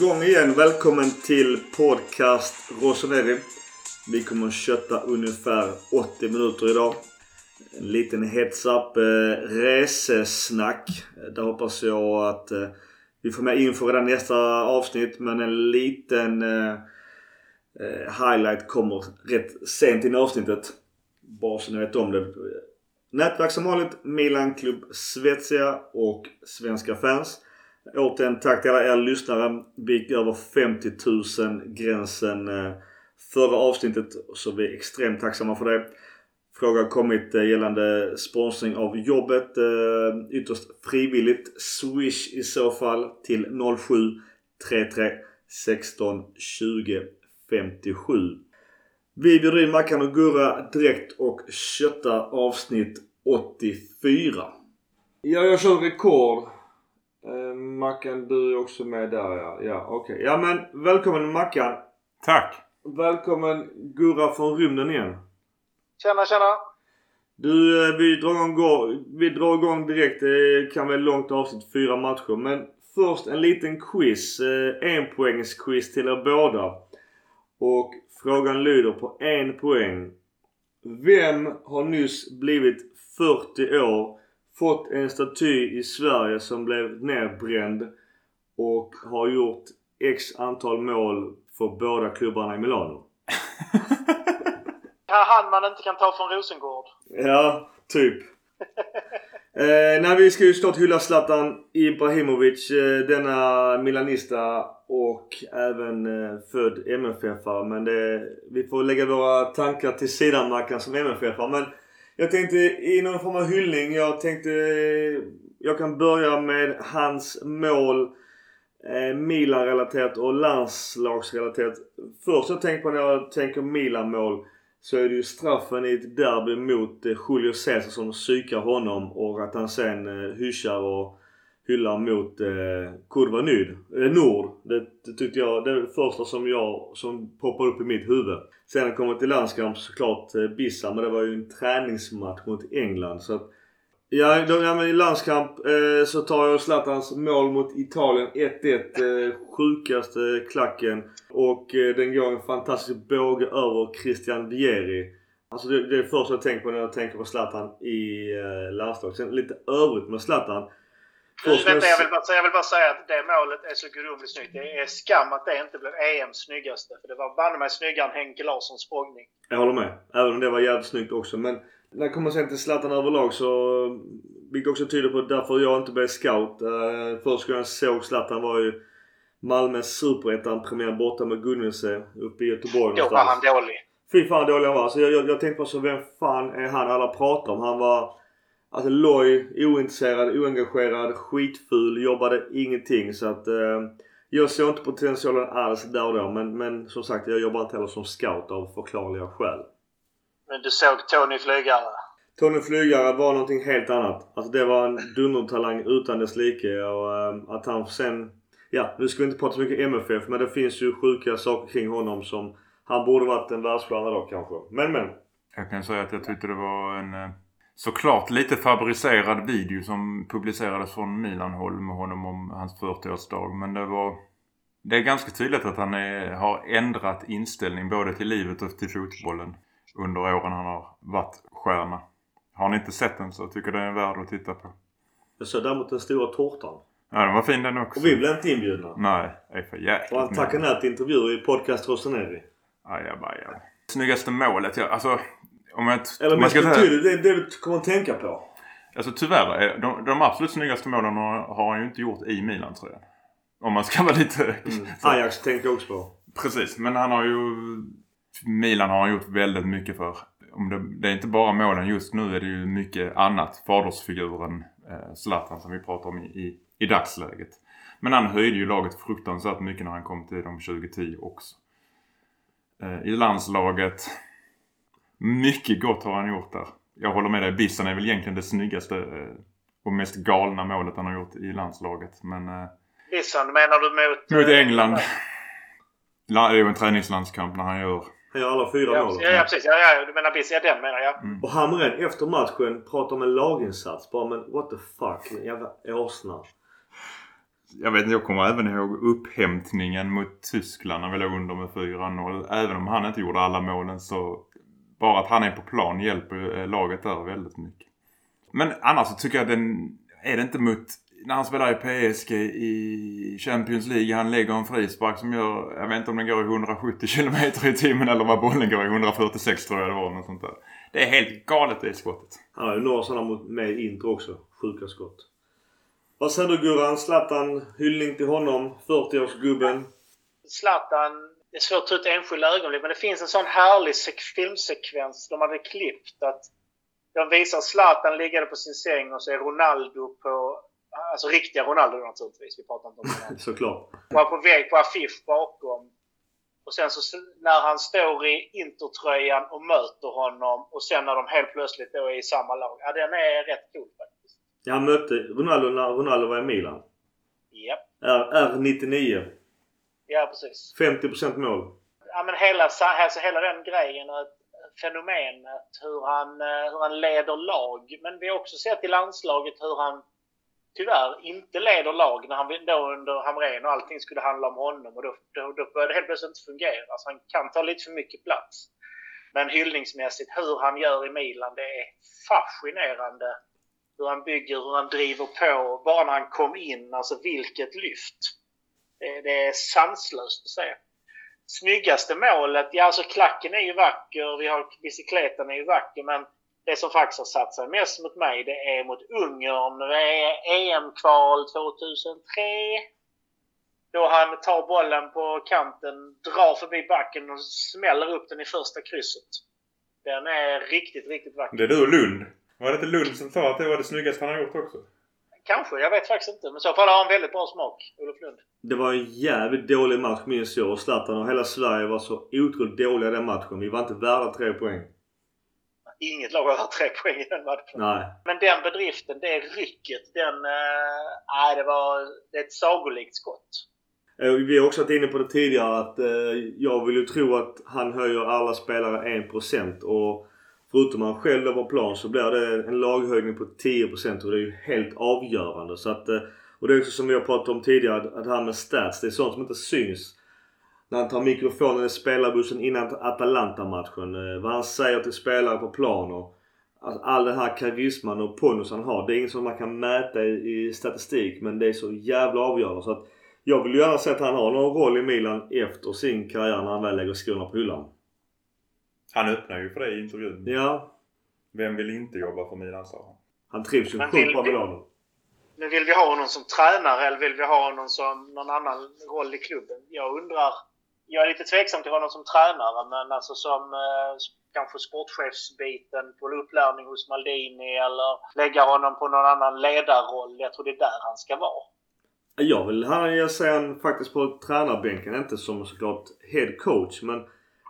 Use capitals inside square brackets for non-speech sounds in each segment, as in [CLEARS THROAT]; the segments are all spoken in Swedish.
Igång igen. Välkommen till podcast Rossoneri. Vi kommer att kötta ungefär 80 minuter idag. En liten heads up eh, resesnack. Där hoppas jag att eh, vi får med info redan nästa avsnitt. Men en liten eh, eh, highlight kommer rätt sent in i avsnittet. Bara så ni vet om det. Nätverk som vanligt Milan Club Svezia och svenska fans. Återigen tack till alla er lyssnare. Vi gick över 50 000 gränsen eh, förra avsnittet. Så vi är extremt tacksamma för det. Fråga har kommit eh, gällande sponsring av jobbet. Eh, ytterst frivilligt. Swish i så fall till 07 33 16 20 57. Vi bjuder in Mackan och Gurra direkt och köttar avsnitt 84. Ja, jag kör rekord. Eh, Mackan, du är också med där ja. Ja, okej. Okay. Ja men välkommen Mackan. Tack. Välkommen Gurra från rymden igen. Tjena, tjena. Du, eh, vi drar igång, vi drar igång direkt. Det kan vara långt avsnitt, fyra matcher. Men först en liten quiz. Eh, en poängs quiz till er båda. Och frågan lyder på en poäng. Vem har nyss blivit 40 år, fått en staty i Sverige som blev nedbränd och har gjort X antal mål för båda klubbarna i Milano? Han man inte kan ta från Rosengård. Ja, typ. [LAUGHS] eh, nej, vi ska ju snart hylla Zlatan Ibrahimovic. Eh, denna Milanista och även eh, född MFF-are. Men det, vi får lägga våra tankar till sidan Mackan som MFF-are. Men jag tänkte i någon form av hyllning. Jag tänkte jag kan börja med hans mål. Eh, Milan-relaterat och landslagsrelaterat. Först jag tänker på när jag tänker Milan-mål så är det ju straffen i ett derby mot eh, Julio Cesar som psykar honom och att han sen eh, hyschar och hyllar mot eh, Kurva Nyd, eh, Nord. Det, det tyckte jag, det är det första som jag, som poppar upp i mitt huvud. Sen kommer till landskamp såklart eh, Bissa men det var ju en träningsmatch mot England så att Ja, då, ja men i landskamp eh, så tar jag Zlatans mål mot Italien 1-1. Eh, sjukaste klacken. Och eh, den går en fantastisk båge över Christian Vieri. Alltså det, det är det första jag tänker på när jag tänker på Zlatan i eh, landslaget. Sen lite övrigt med Zlatan. Vänta, jag, vill bara, jag vill bara säga att det målet är så gudomligt snyggt. Det är skam att det inte blev EMs snyggaste. För det var banne mig snyggare än Henke Larssons språngning. Jag håller med. Även om det var jävligt snyggt också. Men när det kommer sen till Zlatan överlag så... Vilket också tyder på därför jag inte blev scout. Uh, först gången jag såg Zlatan var ju Malmös superettan-premiär borta med Gunnelse uppe i Göteborg Då var han dålig. Fy fan dålig han var. Så jag, jag, jag tänkte på så vem fan är han alla pratar om? Han var alltså loj, ointresserad, oengagerad, skitful, jobbade ingenting. Så att uh, jag såg inte potentialen alls där och då. Men, men som sagt, jag jobbar inte heller som scout av förklarliga skäl. Men du såg Tony Flygare? Tony Flygare var någonting helt annat. Alltså det var en dundertalang utan dess like och uh, att han sen... Ja, nu ska vi inte prata så mycket MFF men det finns ju sjuka saker kring honom som... Han borde varit en världsstjärna då kanske. Men men. Jag kan säga att jag tyckte det var en eh, såklart lite fabricerad video som publicerades från Milan-håll med honom om hans 40-årsdag. Men det var... Det är ganska tydligt att han är, har ändrat inställning både till livet och till fotbollen under åren han har varit stjärna. Har ni inte sett den så tycker jag den är värd att titta på. Jag såg däremot den stora tårtan. Ja den var fin den också. Och vi blev inte inbjudna. Nej, det är för jäkligt. Och han tackade nej till intervjuer i podcast Rosaneri. Ajabaja. Snyggaste målet, ja, alltså om jag... Eller mest betydligt, det det du kommer att tänka på. Alltså tyvärr, är de, de absolut snyggaste målen har, han ju inte gjort i Milan tror jag. Om man ska vara lite... Mm. [LAUGHS] Ajax tänkte jag också på. Precis, men han har ju... Milan har han gjort väldigt mycket för. Om det, det är inte bara målen just nu är det ju mycket annat. Fadersfiguren eh, Zlatan som vi pratar om i, i, i dagsläget. Men han höjde ju laget fruktansvärt mycket när han kom till de 2010 också. Eh, I landslaget. Mycket gott har han gjort där. Jag håller med dig. Bissan är väl egentligen det snyggaste eh, och mest galna målet han har gjort i landslaget. Men eh, Bissan, menar du mot... mot England. La- Det är ju en träningslandskamp när han gör Han gör alla fyra Ja, mål. ja, ja, precis. Ja, ja, du menar Biss. Ja, den menar jag. Mm. Och Hamrén efter matchen pratar om en laginsats. Bara men what the fuck. En jävla åsna. jag vet inte, jag kommer även ihåg upphämtningen mot Tyskland när vi låg under med 4-0. Även om han inte gjorde alla målen så bara att han är på plan hjälper eh, laget där väldigt mycket. Men annars så tycker jag den är det inte mot när han spelar i PSG i Champions League. Han lägger en frispark som gör, jag vet inte om den går i 170 km i timmen eller vad bollen går i 146 tror jag det var. Något sånt där. Det är helt galet det skottet. Han har ju några sådana med i intro också. Sjuka skott. Vad säger du Gurran? Zlatan, hyllning till honom. 40-årsgubben. Zlatan, det är svårt att ta ut enskilda ögonblick men det finns en sån härlig filmsekvens de hade klippt att de visar Zlatan liggande på sin säng och så är Ronaldo på Alltså riktiga Ronaldo naturligtvis. Vi pratar inte om Ronaldo. [LAUGHS] Såklart. Var på väg på affisch bakom. Och sen så när han står i intertröjan och möter honom och sen när de helt plötsligt då är i samma lag. Ja, den är rätt cool faktiskt. Ja, han mötte Ronaldo när Ronaldo var i Milan. Ja. R99. Ja, precis. 50% mål. Ja, men hela, alltså, hela den grejen. Fenomenet hur han, eh, hur han leder lag. Men vi har också sett i landslaget hur han tyvärr inte leder lag när han då under Hamrén och allting skulle handla om honom. Och då, då, då började det helt plötsligt inte fungera. Alltså han kan ta lite för mycket plats. Men hyllningsmässigt, hur han gör i Milan, det är fascinerande. Hur han bygger, hur han driver på. Bara när han kom in, alltså vilket lyft. Det, det är sanslöst att se. Snyggaste målet, ja alltså klacken är ju vacker, vi har bicykleten är ju vacker men det som faktiskt har satt sig mest mot mig det är mot Ungern. Det är EM-kval 2003. Då han tar bollen på kanten, drar förbi backen och smäller upp den i första krysset. Den är riktigt, riktigt vacker. Det är du och Lund. Var det inte Lund som sa att det var det snyggaste han har gjort också? Kanske, jag vet faktiskt inte. Men i så fall har han väldigt bra smak, Olof Lund. Det var en jävligt dålig match minns jag. Och Zlatan och hela Sverige var så otroligt dåliga den matchen. Vi var inte värda tre poäng. Inget lag har tre poäng i den matchen. Nej. Men den bedriften, det rycket, den... Nej, äh, det var... Det är ett sagolikt skott. Eh, vi har också varit inne på det tidigare att eh, jag vill ju tro att han höjer alla spelare 1% och förutom han själv på plan så blir det en laghöjning på 10% och det är ju helt avgörande. Så att, eh, och det är också som vi har pratat om tidigare att det här med stats, det är sånt som inte syns när han tar mikrofonen i spelarbussen innan Atalanta-matchen. Eh, vad han säger till spelare på plan och alltså, all den här karisman och pondus han har. Det är inget som man kan mäta i, i statistik men det är så jävla avgörande så att jag vill gärna se att han har någon roll i Milan efter sin karriär när han väl lägger skorna på hyllan. Han öppnar ju för det i intervjun. Ja. Vem vill inte jobba för Milan sa han. Han trivs ju sjukt bra Milano. Men vill vi ha honom som tränare eller vill vi ha honom som någon annan roll i klubben? Jag undrar jag är lite tveksam till honom som tränare men alltså som eh, kanske sportchefsbiten på upplärning hos Maldini eller lägga honom på någon annan ledarroll. Jag tror det är där han ska vara. Jag vill jag ser han faktiskt på tränarbänken. Inte som såklart head coach men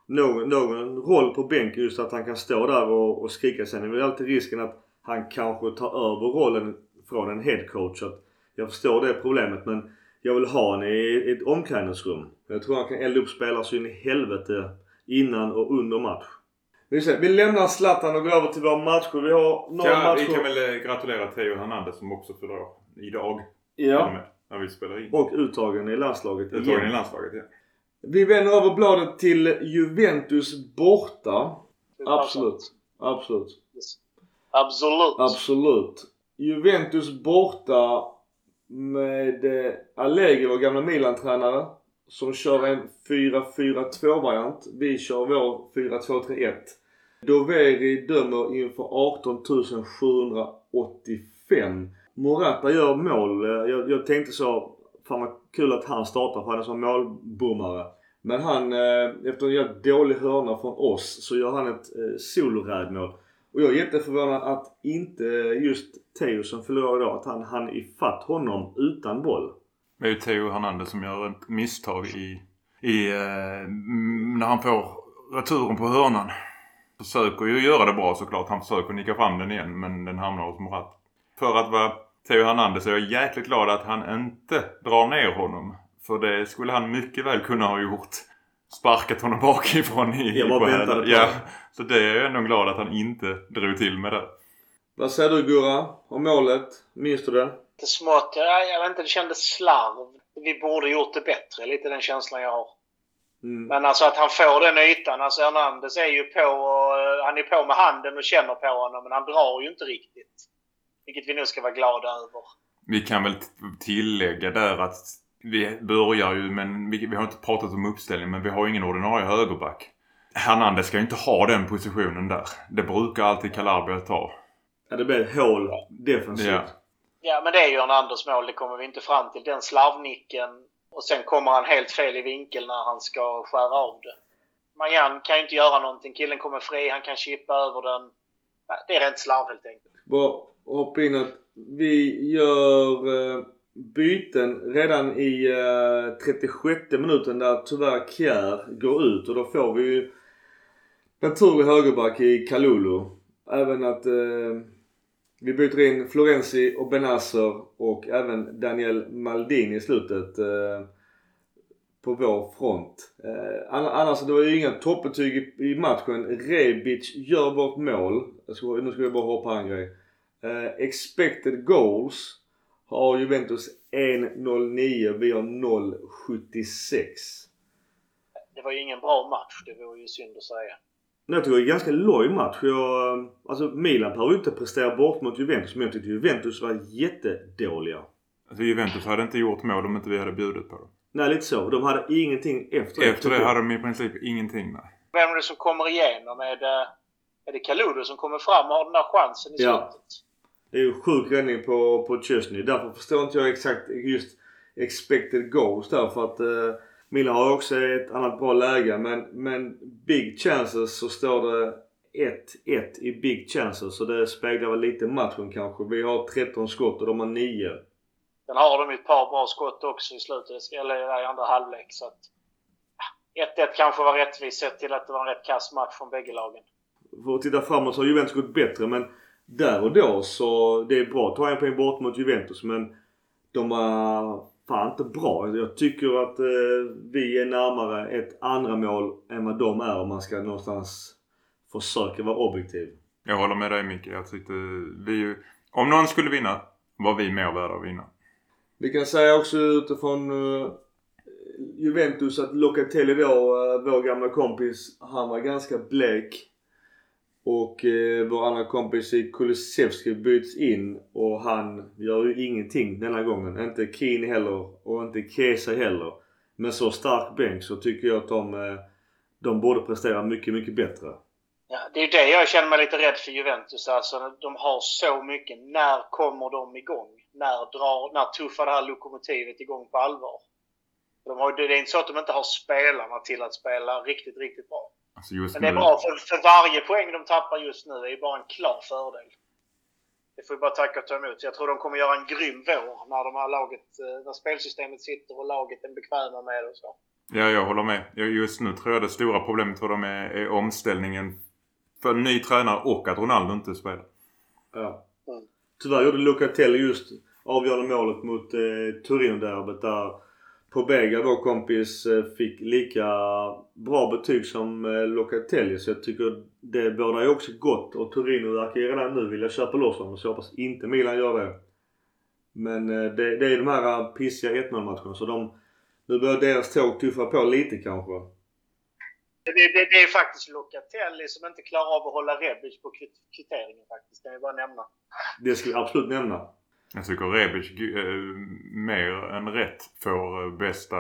någon, någon roll på bänken just att han kan stå där och, och skrika. Sen är väl alltid risken att han kanske tar över rollen från en head coach. Att jag förstår det problemet men jag vill ha honom i ett omklädningsrum. Jag tror han kan elda upp spelare så in i helvete innan och under match. Vi lämnar Zlatan och går över till våra matcher. Vi har några ja, matcher. Vi kan väl eh, gratulera Theo Hernandez som också fyller år idag. Ja. När vi spelar in. Och uttagen i landslaget Uttagen igen. i landslaget, ja. Vi vänder över bladet till Juventus borta. Absolut. Absolut. Absolut. Absolut. Juventus borta med eh, Allegri, vår gamla Milan-tränare. Som kör en 4-4-2 variant. Vi kör vår 4-2-3-1. Doveri dömer inför 18 785. Morata gör mål. Jag, jag tänkte så, fan vad kul att han startar för han är som målbommare. Men han, eh, efter en jävligt dålig hörna från oss, så gör han ett eh, solorädmål. Och jag är jätteförvånad att inte just Theo som förlorade idag, att han hann ifatt honom utan boll. Det är ju Theo Hernandez som gör ett misstag i, i eh, när han får returen på hörnan. Försöker ju göra det bra såklart. Han försöker nicka fram den igen men den hamnar hos Morat. För att vara Theo Hernandez är jag jäkligt glad att han inte drar ner honom. För det skulle han mycket väl kunna ha gjort sparkat honom bakifrån i... Jag bara väntade på Ja. Så det är jag ändå glad att han inte drog till med det. Vad säger du Gurra om målet? Minns du det? Det smått, jag, jag vet inte, det kändes slarv. Vi borde gjort det bättre, lite den känslan jag har. Mm. Men alltså att han får den ytan. Alltså Hernandez är ju på och, eh, han är på med handen och känner på honom men han drar ju inte riktigt. Vilket vi nu ska vara glada över. Vi kan väl tillägga där att vi börjar ju, men vi, vi har inte pratat om uppställning, men vi har ingen ordinarie högerback. Hernandez ska ju inte ha den positionen där. Det brukar alltid Calabria ta. Ja, det blir ett hål defensivt. Ja. ja, men det är ju Hernandez mål. Det kommer vi inte fram till. Den slarvnicken och sen kommer han helt fel i vinkel när han ska skära av det. Majan kan ju inte göra någonting. Killen kommer fri. Han kan chippa över den. Det är rent slarv helt enkelt. Bara hoppa in att vi gör eh, byten redan i eh, 36 minuten där tyvärr Kjär går ut och då får vi ju naturlig högerback i Kalulu. Även att eh, vi byter in Florenzi och Benasser och även Daniel Maldini i slutet eh, på vår front. Eh, annars, det var ju inga toppbetyg i, i matchen. Rebic gör vårt mål. Ska, nu ska vi bara hoppa en grej. Eh, expected goals har Juventus 1.09. Vi har 0.76. Det var ju ingen bra match. Det vore ju synd att säga. Jag tycker det är en ganska loj match. Jag, alltså Milan behöver ju inte prestera bort mot Juventus men jag tyckte Juventus var jättedåliga. Alltså Juventus hade inte gjort mål om inte vi hade bjudit på det. Nej lite så. De hade ingenting efter det. Efter det hade de i princip ingenting nej. Vem är det som kommer igenom? Är det, är det Kaludo som kommer fram och har den där chansen i ja. slutet? Det är ju sjuk räddning på, på Chesney. Därför förstår inte jag exakt just expected goals där för att eh, Milan har också ett annat bra läge men, men big chances så står det 1-1 i big chances så det speglar väl lite matchen kanske. Vi har 13 skott och de har 9. Sen har de ett par bra skott också i slutet, eller i andra halvlek så att 1-1 kanske var rättvist sett till att det var en rätt kass match från bägge lagen. För att titta framåt så har Juventus gått bättre men där och då så det är bra att ta en poäng bort mot Juventus men de var fan inte bra. Jag tycker att eh, vi är närmare ett andra mål än vad de är om man ska någonstans försöka vara objektiv. Jag håller med dig Micke. Jag tyckte vi Om någon skulle vinna var vi mer värda att vinna. Vi kan säga också utifrån uh, Juventus att Locatelli då, uh, vår gamla kompis, han var ganska blek. Och eh, vår andra kompis i Kulusevski byts in och han gör ju ingenting denna gången. Inte Keane heller och inte Kesa heller. Med så stark bänk så tycker jag att de, eh, de borde prestera mycket, mycket bättre. Ja, det är det jag känner mig lite rädd för Juventus. Alltså, de har så mycket. När kommer de igång? När, drar, när tuffar det här lokomotivet igång på allvar? De har, det är inte så att de inte har spelarna till att spela riktigt, riktigt bra. Alltså Men det är bra för, för varje poäng de tappar just nu är ju bara en klar fördel. Det får vi bara tacka och ta emot. Jag tror de kommer göra en grym vår när, de här laget, eh, när spelsystemet sitter och laget är bekväma med det och så. Ja, jag håller med. Just nu tror jag det stora problemet för dem är, är omställningen för en ny tränare och att Ronaldo inte spelar. Ja. Mm. Tyvärr gjorde Locatelli just avgörande målet mot eh, Turin-derbyt där Pobega, vår kompis, eh, fick lika bra betyg som eh, Locatelli. Så jag tycker det bådar ju också gott. Och Torino verkar ju redan nu vilja köpa loss honom. Så jag hoppas inte Milan gör det. Men eh, det, det är de här pissiga 1-0 matcherna. Så de, nu börjar deras tåg tuffa på lite kanske. Det, det, det, är faktiskt Locatelli som inte klarar av att hålla Rebic på kvitteringen faktiskt. Kan jag bara nämna. Det ska vi absolut nämna. Jag tycker Rebic äh, mer än rätt får äh, bästa...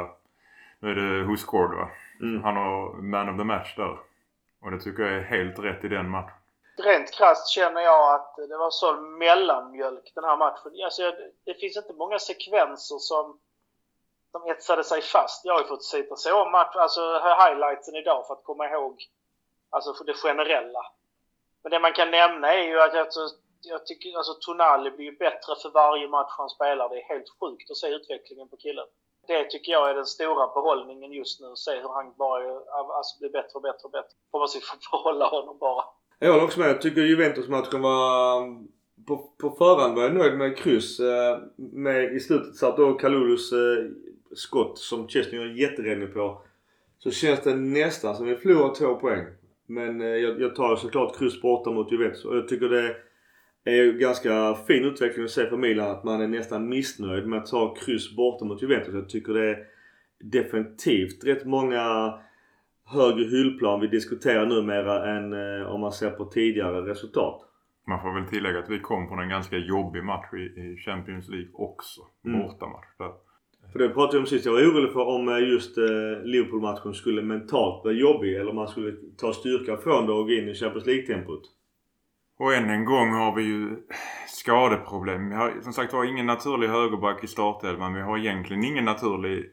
Nu är det scored va? Mm. Han har man of the match där. Och det tycker jag är helt rätt i den matchen. Rent krasst känner jag att det var så mellanmjölk den här matchen. Alltså, det finns inte många sekvenser som, som etsade sig fast. Jag har ju fått sitta så om match, alltså highlightsen idag för att komma ihåg alltså för det generella. Men det man kan nämna är ju att jag jag tycker alltså Tonali blir bättre för varje match han spelar. Det är helt sjukt att se utvecklingen på killen. Det tycker jag är den stora behållningen just nu. Se hur han bara alltså, blir bättre och bättre och bättre. Hoppas vi får behålla honom bara. Jag håller också med. Jag tycker Juventus-matchen var... På, på förhand var jag nöjd med kryss. Eh, med, I slutet satt då Kalulus eh, skott som Chesney gör jätteräddning på. Så känns det nästan som vi förlorar två poäng. Men eh, jag, jag tar såklart kryss borta mot Juventus och jag tycker det är ju ganska fin utveckling att se för Milan att man är nästan missnöjd med att ta kryss borta mot Juventus. Jag tycker det är definitivt rätt många högre hyllplan vi diskuterar numera än eh, om man ser på tidigare resultat. Man får väl tillägga att vi kom från en ganska jobbig match i, i Champions League också. Mm. Bortamatch. Där. För det pratade vi om sist. Jag var orolig för om eh, just eh, Liverpool-matchen skulle mentalt bli jobbig eller om man skulle ta styrka från det och gå in i Champions League-tempot. Och än en gång har vi ju skadeproblem. Vi har som sagt var ingen naturlig högerback i startelvan. Vi har egentligen ingen naturlig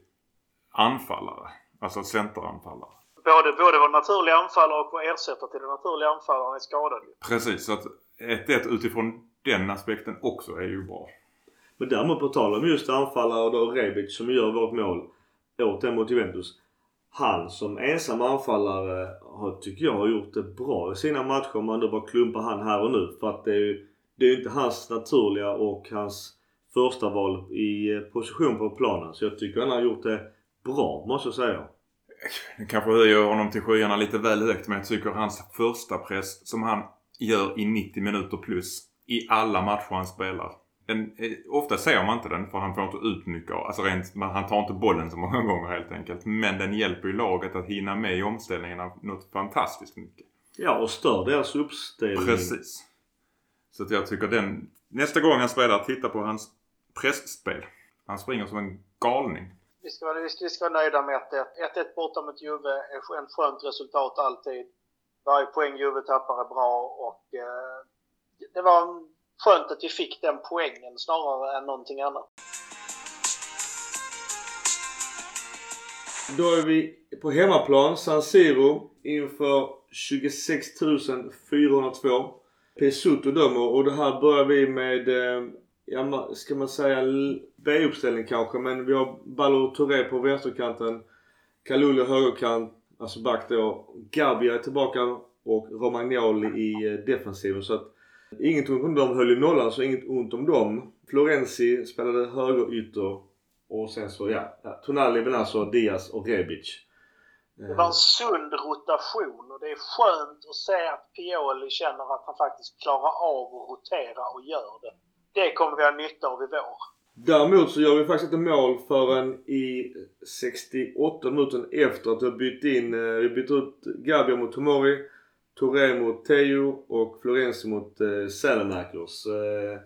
anfallare. Alltså centeranfallare. Både, både vår naturliga anfallare och vår ersättare till den naturliga anfallaren är skadad. Precis, så att 1-1 utifrån den aspekten också är ju bra. Men däremot på tal om just anfallare och då Rebic som gör vårt mål åt den mot Juventus. Han som ensam anfallare har, tycker jag har gjort det bra i sina matcher om man då bara klumpar han här och nu. För att det är ju det är inte hans naturliga och hans första val i eh, position på planen. Så jag tycker han har gjort det bra måste jag säga. Det kanske höjer honom till skyarna lite väl högt men jag tycker hans första press som han gör i 90 minuter plus i alla matcher han spelar. Den, ofta ser man inte den för han får inte ut mycket av, alltså rent, han tar inte bollen så många [LAUGHS] gånger helt enkelt. Men den hjälper ju laget att hinna med i omställningarna något fantastiskt mycket. Ja och stör deras uppställning. Precis. Så att jag tycker den, nästa gång han spelar, titta på hans pressspel. Han springer som en galning. Vi ska, vara, vi ska vara nöjda med 1-1. 1-1 borta mot Juve är en skönt resultat alltid. Varje poäng Juve tappar är bra och eh, det var skönt att vi fick den poängen snarare än någonting annat. Då är vi på hemmaplan, San Siro, inför 26 402. Pesuto dömer och det här börjar vi med, eh, ja, ska man säga B-uppställning kanske, men vi har Ballo Touré på vänsterkanten, Kalulu högerkant, alltså back då. Gabia är tillbaka och Romagnoli i eh, defensiven. Så att inget ont om dem höll ju nollan så inget ont om dem. Florenzi spelade högerytter och sen så ja, Tonali, Benazzo, Diaz och Rebic. Det var en sund rotation och det är skönt att se att Pioli känner att han faktiskt klarar av att rotera och gör det. Det kommer vi ha nytta av i vår. Däremot så gör vi faktiskt inte mål förrän i 68 minuten efter att vi har bytt in, eh, vi bytte ut Gabia mot Tomori, Touré mot Teo och Florenzi mot eh, Salamakers. Eh,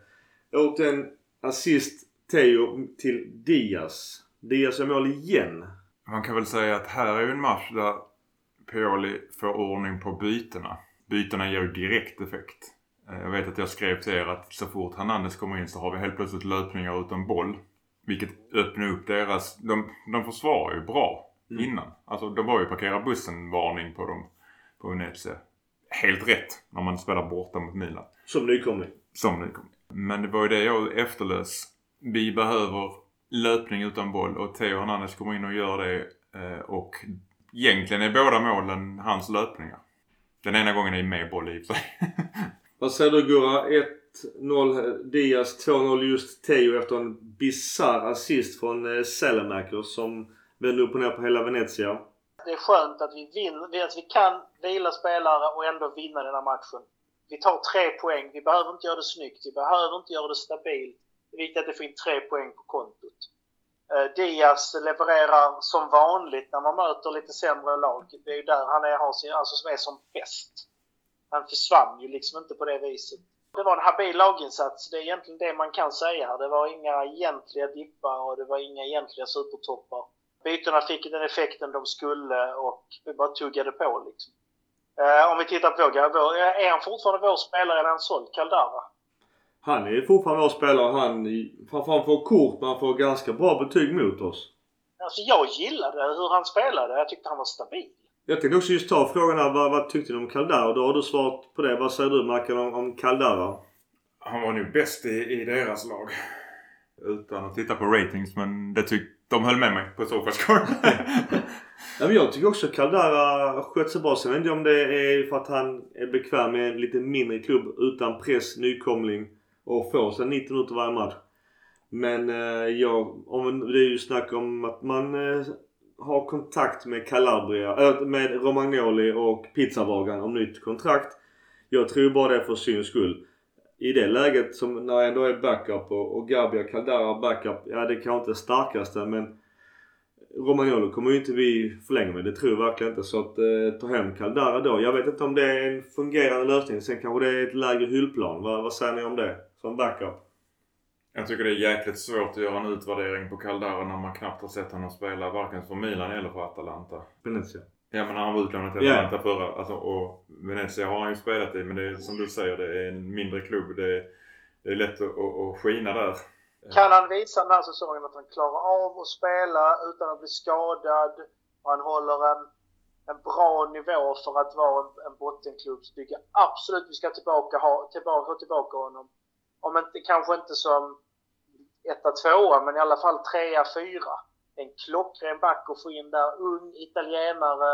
återigen assist Teo till Diaz. Diaz gör mål igen. Man kan väl säga att här är ju en match där Pioli får ordning på bytena. Bytena ger ju direkt effekt. Eh, jag vet att jag skrev till er att så fort Hernandez kommer in så har vi helt plötsligt löpningar utan boll. Vilket öppnar upp deras... De, de försvarar ju bra mm. innan. Alltså det var ju parkera bussen-varning på dem på Venezia. Helt rätt när man spelar borta mot Milan. Som nykomling. Som nykomling. Men det var ju det jag efterlös. Vi behöver löpning utan boll och Theo Hernandez kommer in och gör det. Eh, och egentligen är båda målen hans löpningar. Den ena gången är med boll i sig. [LAUGHS] Vad säger du Gurra? 1-0 Diaz, 2-0 just Teo efter en bisarr assist från eh, Selemakers som vände upp och ner på hela Venezia. Det är skönt att vi vinner, att vi kan vila spelare och ändå vinna den här matchen. Vi tar tre poäng. Vi behöver inte göra det snyggt. Vi behöver inte göra det stabilt. Det är viktigt att vi får in tre poäng på kontot. Eh, Diaz levererar som vanligt när man möter lite sämre lag. Det är ju där han är, har sin, alltså som är som bäst. Han försvann ju liksom inte på det viset. Det var en habil laginsats. Det är egentligen det man kan säga. Det var inga egentliga dippar och det var inga egentliga supertoppar. Bytena fick den effekten de skulle och vi bara tuggade på liksom. Eh, om vi tittar på är han fortfarande vår spelare eller är han såld? Caldara? Han är fortfarande vår spelare. Han, han får kort men han får ganska bra betyg mot oss. Alltså jag gillade hur han spelade. Jag tyckte han var stabil. Jag tänkte också just ta frågan här. Vad, vad tyckte du om Caldara? Då har du svarat på det. Vad säger du Marken om, om Caldara? Han var nog bäst i, i deras lag. Utan att titta på ratings men det tyckte de höll med mig på Sofascore. [LAUGHS] [LAUGHS] ja, men jag tycker också Caldara sköt sig bra. Sen vet inte om det är för att han är bekväm med en lite mindre klubb utan press, nykomling och får sig 90 minuter varje match. Men eh, ja, om, det är ju snack om att man eh, har kontakt med Calabria, äh, med Romagnoli och pizzabagaren om nytt kontrakt. Jag tror bara det är för syns skull. I det läget som när jag ändå är backup och, och Gabia Caldara backup. Ja det kanske inte är starkaste men Romagnolo kommer ju inte vi förlänga med. Det tror jag verkligen inte. Så att eh, ta hem Caldara då. Jag vet inte om det är en fungerande lösning. Sen kanske det är ett lägre hyllplan. Vad, vad säger ni om det? Som backup? Jag tycker det är jäkligt svårt att göra en utvärdering på Caldara när man knappt har sett honom spela varken för Milan eller för Atalanta. Venezia. Ja men han var utlånad till. Atalanta förra. Alltså, och Venezia har han ju spelat i men det är som du säger det är en mindre klubb. Det är, det är lätt att, att, att skina där. Kan han visa den här säsongen att han klarar av att spela utan att bli skadad och han håller en, en bra nivå för att vara en, en bottenklubb så tycker jag absolut vi ska tillbaka, ha, tillbaka, ha tillbaka honom. Om inte, kanske inte som etta, tvåa men i alla fall trea, fyra. En klockren back att få in där. Ung italienare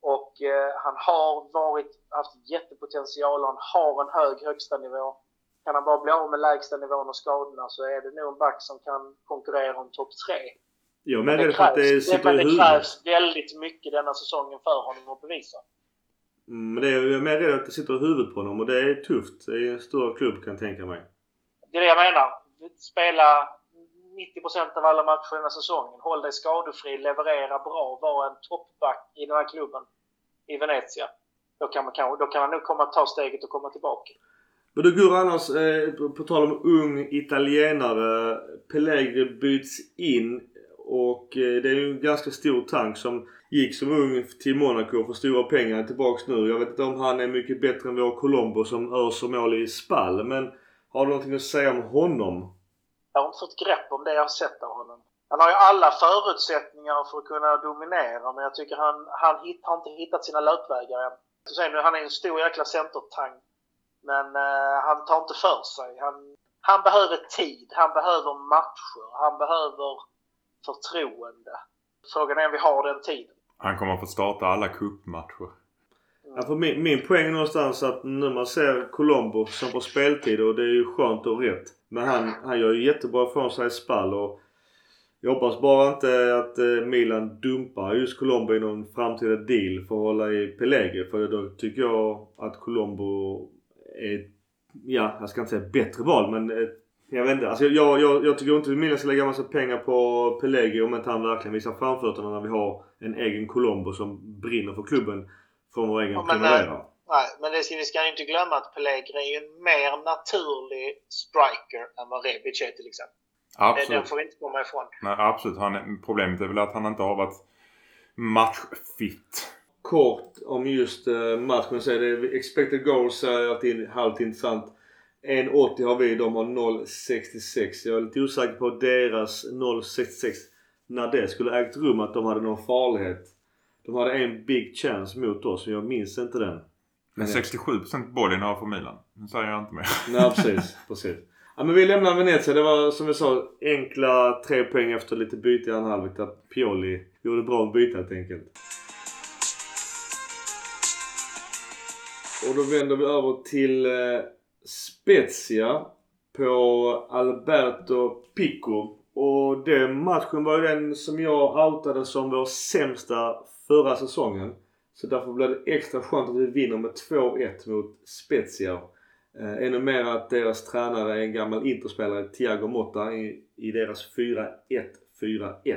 och eh, han har varit, haft jättepotential och han har en hög högsta nivå. Kan han bara bli av med lägsta nivån och skadorna så är det nog en back som kan konkurrera om topp tre. Är Men mer det det krävs, det, sitter men i det krävs väldigt mycket denna säsongen för honom att bevisa. Mm, Men det är, jag är mer rädd att det sitter i huvudet på honom och det är tufft. Det är en stor klubb kan jag tänka mig. Det är det jag menar. Spela 90% av alla matcher den här säsongen. Håll dig skadefri, leverera bra, var en toppback i den här klubben i Venezia. Då kan, man, då kan han nog komma ta steget och komma tillbaka. Men du går annars, eh, på, på tal om ung italienare. Pellegri byts in och eh, det är ju en ganska stor tank som gick som ung till Monaco för stora pengar. är Tillbaks nu. Jag vet inte om han är mycket bättre än vår Colombo som öser mål i spall. Men har du någonting att säga om honom? Jag har inte fått grepp om det jag har sett av honom. Han har ju alla förutsättningar för att kunna dominera men jag tycker han, han hit, har inte hittat sina löpvägar än. Så säger nu, han är en stor jäkla centertang. Men eh, han tar inte för sig. Han, han behöver tid, han behöver matcher, han behöver förtroende. Frågan är om vi har den tiden. Han kommer att få starta alla cupmatcher. Ja, för min, min poäng är någonstans att när man ser Colombo som får speltid och det är ju skönt och rätt. Men han, han gör ju jättebra från sig i spall och jag hoppas bara inte att eh, Milan dumpar just Colombo i någon framtida deal för att hålla i Pellegri. För då tycker jag att Colombo är, ja jag ska inte säga bättre val men eh, jag vet inte. Alltså jag, jag, jag tycker inte att Milan ska lägga massa pengar på Pellegri om inte han verkligen visar framfötterna när vi har en egen Colombo som brinner för klubben från vår egen Primavera. Nej, men det ska, vi ska inte glömma att Pellegri är ju en mer naturlig striker än vad Rebic är till exempel. Det, den Absolut. får vi inte komma ifrån. Nej, absolut. Han, problemet är väl att han inte har varit matchfit. Kort om just uh, matchen så är det expected goals är alltid halvt intressant. 1,80 har vi, de har 0,66. Jag är lite osäker på deras 0,66 när det skulle ägt rum att de hade någon farlighet. De hade en big chance mot oss jag minns inte den. Men 67% bollinnehav för Milan. Nu säger jag inte mer. Nej precis, precis. Ja men vi lämnar Venezia. Det var som vi sa enkla tre poäng efter lite byte i andra halvlek där Pioli gjorde bra byte helt enkelt. Och då vänder vi över till eh, Spezia på Alberto Pico. Och den matchen var ju den som jag outade som vår sämsta förra säsongen. Så därför blev det extra skönt att vi vinner med 2-1 mot Spezia. Eh, ännu mer att deras tränare är en gammal interspelare, Thiago Motta, i, i deras 4-1-4-1.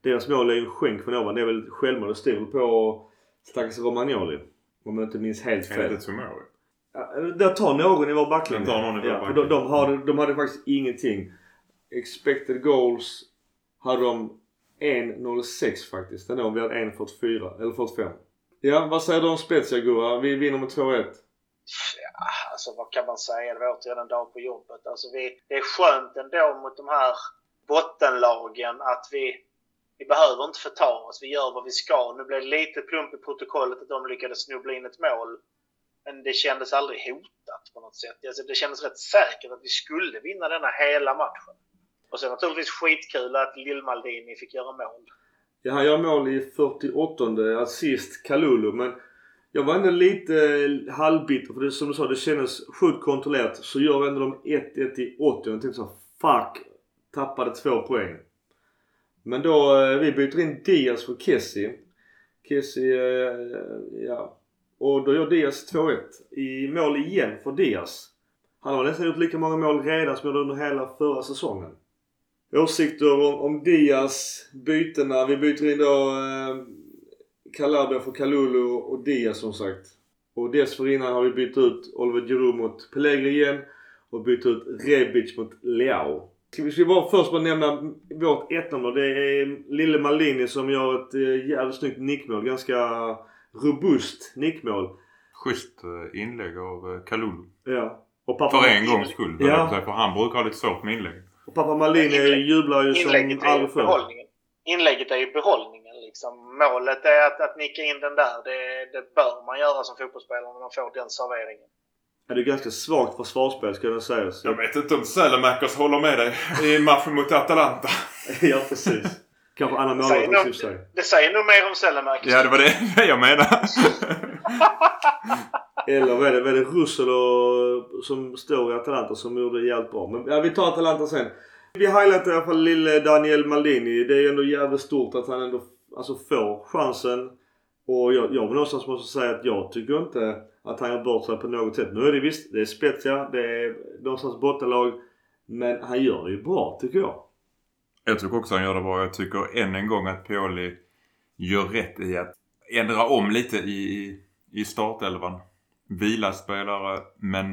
Deras mål är ju en skänk från ovan. Det är väl självmål det stod på stackars Romagnoli. Om jag inte minns helt fel. Enligt Tomori. Ja, Där tar någon i vår backlinje. Tar någon i vår ja, backlinje. de, de, hade, de hade faktiskt ingenting. Expected goals hade de 1.06 faktiskt. Ändå vi hade 1.44 eller 45. Ja, vad säger du om Spezia Gurra? Vi vinner med 2-1. Ja, alltså vad kan man säga? Det var återigen en dag på jobbet. Alltså vi, det är skönt ändå mot de här bottenlagen att vi, vi behöver inte förta oss. Vi gör vad vi ska. Nu blev det lite plump i protokollet att de lyckades snubbla in ett mål. Men det kändes aldrig hotat på något sätt. Alltså det kändes rätt säkert att vi skulle vinna denna hela matchen. Och sen naturligtvis skitkul att Lill-Maldini fick göra mål. Ja, han gör mål i 48 assist Kalulu men jag var ändå lite halvbitter för det som du sa, det kändes sjukt kontrollerat. Så gör ändå de 1-1 i 80 och jag tänkte så fuck! Tappade två poäng. Men då, eh, vi byter in Diaz för Kessie. Kessie, eh, ja. Och då gör Diaz 2-1. I mål igen för Diaz. Han har nästan gjort lika många mål redan som under hela förra säsongen. Åsikter om, om Diaz, bytena. Vi byter in då eh, Calabria för Kalulu och Diaz som sagt. Och dessförinnan har vi bytt ut Oliver Giroud mot Pellegrini igen och bytt ut Rebic mot Leao. Ska vi, ska vi bara först bara nämna vårt 1-0 Det är Lille Maldini som gör ett eh, jävligt snyggt nickmål. Ganska robust nickmål. Schysst eh, inlägg av eh, Kalulu. Ja. Och pappa För en gångs skull. Ja. För han brukar ha lite svårt med inlägg. Och pappa Inlägg- jublar ju som Inlägget är ju aldrig förr. behållningen. Inlägget är ju behållningen liksom. Målet är att, att nicka in den där. Det, det bör man göra som fotbollsspelare när man får den serveringen. Ja, det är ganska svagt försvarsspel ska jag säga. Så- Jag vet inte om Sälemakers håller med dig i matchen mot Atalanta. [LAUGHS] ja precis. Kanske och nog, för sig. det säger nog mer om Sellemark. Ja, det var det [LAUGHS] jag menade. [LAUGHS] Eller vad är det? Vad är det Russell och, som står i Atalanta som gjorde det jävligt bra. Men ja, vi tar Atalanta sen. Vi highlightar i alla fall lille Daniel Maldini. Det är ju ändå jävligt stort att han ändå alltså, får chansen. Och jag, jag någonstans måste säga att jag tycker inte att han gör bort sig på något sätt. Nu är det visst, det är Spezia, det är någonstans bottenlag. Men han gör det ju bra tycker jag. Jag tycker också han gör det bra. Jag tycker än en gång att Pioli gör rätt i att ändra om lite i, i startelvan. Vila spelare men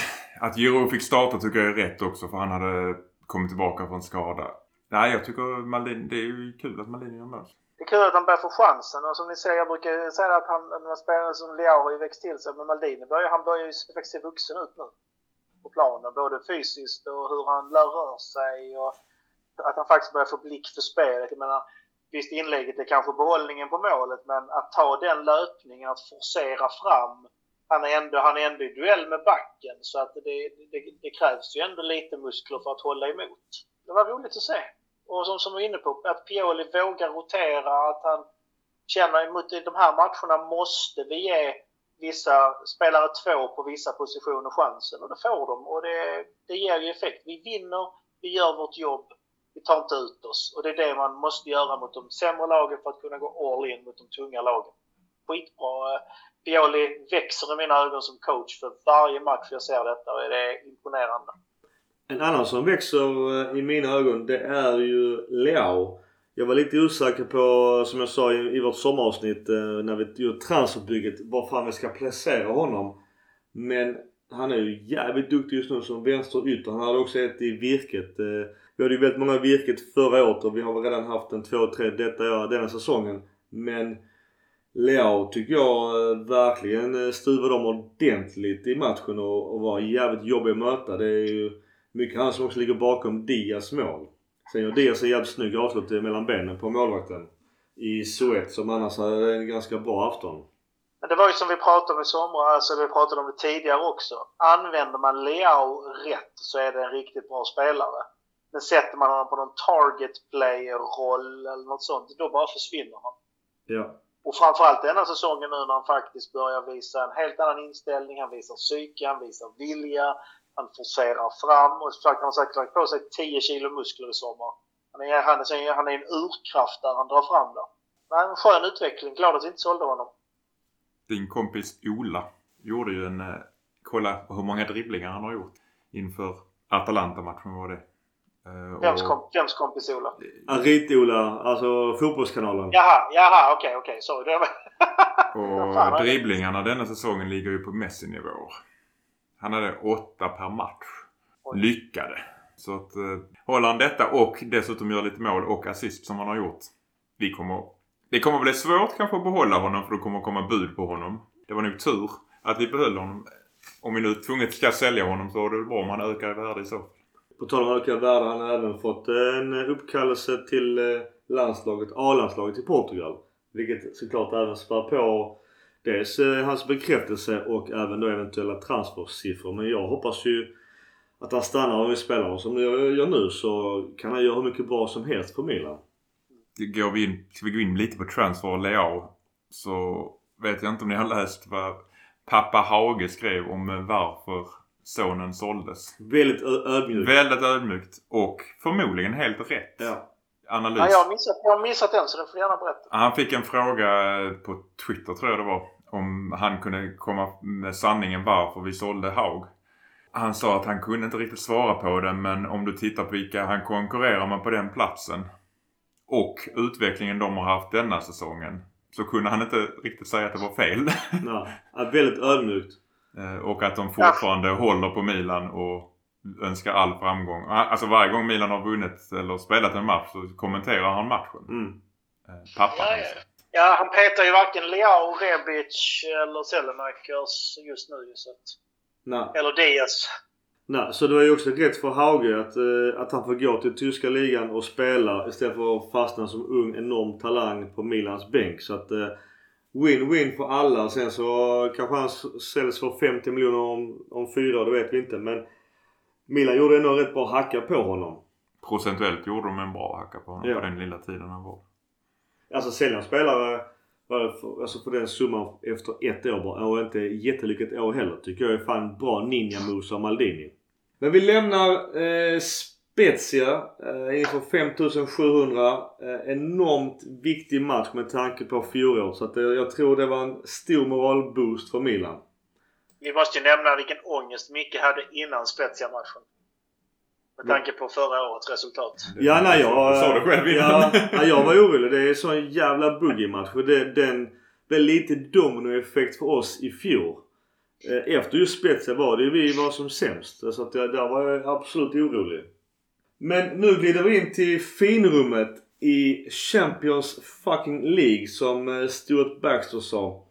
[SIGHS] att Giro fick starta tycker jag är rätt också för han hade kommit tillbaka från skada. Nej, jag tycker Malin, det är ju kul att Maldini gör mål. Det är kul att han börjar få chansen och som ni ser, jag brukar säga att han, när spelare som Leao har ju växt till sig, men Maldini börjar, han börjar ju faktiskt se vuxen ut nu. På planen, både fysiskt och hur han rör sig och att han faktiskt börjar få blick för spelet. Jag menar, visst inlägget är kanske behållningen på målet, men att ta den löpningen, att forcera fram. Han är ändå, han är ändå i duell med backen så att det, det, det krävs ju ändå lite muskler för att hålla emot. Det var roligt att se. Och som, som vi var inne på, att Pioli vågar rotera, att han känner emot i de här matcherna måste vi ge vissa spelare två på vissa positioner chansen och det får de och det, det ger ju effekt. Vi vinner, vi gör vårt jobb, vi tar inte ut oss och det är det man måste göra mot de sämre lagen för att kunna gå all in mot de tunga lagen. Skitbra. Pioli växer i mina ögon som coach för varje match jag ser detta och det är imponerande. En annan som växer eh, i mina ögon det är ju Leao. Jag var lite osäker på, som jag sa i, i vårt sommaravsnitt eh, när vi gjorde transferbygget, var fan vi ska placera honom. Men han är ju jävligt duktig just nu som vänsterytter. Han hade också ett i virket. Eh, vi hade ju väldigt många i virket förra året och vi har väl redan haft en två, tre detta, denna säsongen. Men Leao tycker jag eh, verkligen stuvade stuvar dem ordentligt i matchen och, och var jävligt jobbig att möta. Det är ju mycket han som också ligger bakom Diaz mål. Sen gör Diaz en jävligt snygg avslut mellan benen på målvakten. I Suet som annars hade en ganska bra afton. Men det var ju som vi pratade om i somras, alltså vi pratade om det tidigare också. Använder man Leao rätt så är det en riktigt bra spelare. Men sätter man honom på någon target player-roll eller något sånt, då bara försvinner han. Ja. Och framförallt denna säsongen nu när han faktiskt börjar visa en helt annan inställning. Han visar psyke, han visar vilja, han forcerar fram och så han säkert lagt på sig 10 kilo muskler i sommar. Han är, han är, han är en urkraft där han drar fram där. Men en skön utveckling. Glad att vi inte sålde honom. Din kompis Ola gjorde ju en... Eh, kolla på hur många dribblingar han har gjort inför Atalanta-matchen var det. Eh, Vems, kom, vems kompis Ola? Aritola, alltså fotbollskanalen. Jaha, jaha, okej, okej. Sorry. Det var... [LAUGHS] Vad fan Och dribblingarna denna säsongen ligger ju på Messi-nivåer. Han hade åtta per match. Oj. Lyckade. Så att eh, håller han detta och dessutom gör lite mål och assist som han har gjort. Vi kommer, det kommer bli svårt kanske att behålla honom för det kommer komma bud på honom. Det var nog tur att vi behöll honom. Om vi nu tvunget ska sälja honom så är det väl bra om han ökar i värde i så fall. På tal om ökad värde, han har även fått en uppkallelse till eh, landslaget, A-landslaget i Portugal. Vilket såklart även spär på dels eh, hans bekräftelse och även då eventuella transfersiffror. Men jag hoppas ju att han stannar om vi spelar och som jag gör nu så kan han göra hur mycket bra som helst för Milan. Går vi in, ska vi gå in lite på transfer och Leao så vet jag inte om ni har läst vad pappa Hage skrev om varför sonen såldes. Väldigt ö- ödmjuk. Väldigt ödmjukt och förmodligen helt rätt Ja. analys. Nej, jag, har missat, jag har missat den så den får du gärna berätta. Han fick en fråga på Twitter tror jag det var. Om han kunde komma med sanningen varför vi sålde Haug. Han sa att han kunde inte riktigt svara på det men om du tittar på vilka han konkurrerar med på den platsen och utvecklingen de har haft denna säsongen så kunde han inte riktigt säga att det var fel. Nej, [LAUGHS] ja, väldigt ödmjukt. Eh, och att de fortfarande håller på Milan och önskar all framgång. Alltså varje gång Milan har vunnit eller spelat en match så kommenterar han matchen. Mm. Eh, Pappan Ja, ja. ja, han petar ju varken Leao, Rebic eller Sellemakers just nu. Så att, Nej. eller Diaz. Nej, så det var ju också rätt för Hauge att, eh, att han får gå till tyska ligan och spela istället för att fastna som ung enorm talang på Milans bänk. Så att eh, win-win för alla. Sen så kanske han säljs för 50 miljoner om, om fyra det vet vi inte. Men Milan gjorde ändå rätt bra hacka på honom. Procentuellt gjorde de en bra hacka på honom Ja. på den lilla tiden han var. Alltså sälja spelare för, alltså för den summan efter ett år bara. Och inte jättelyckat år heller. Tycker jag är fan bra ninja-moves av Maldini. Men vi lämnar eh, Spezia eh, inför 5700. Eh, enormt viktig match med tanke på fjolåret. Så att, eh, jag tror det var en stor moralboost för Milan. Vi måste ju nämna vilken ångest Micke hade innan Spezia-matchen. Med tanke på förra årets resultat. Ja, nej jag... Du sa det själv innan. ja, ja, jag var orolig. Det är en sån jävla boogie-match. För det, den blev lite dominoeffekt för oss i fjol. Eh, efter just Spezia var det ju vi var som sämst. Så att jag, där var jag absolut orolig. Men nu glider vi in till finrummet i Champions fucking League som eh, Stuart Baxter sa.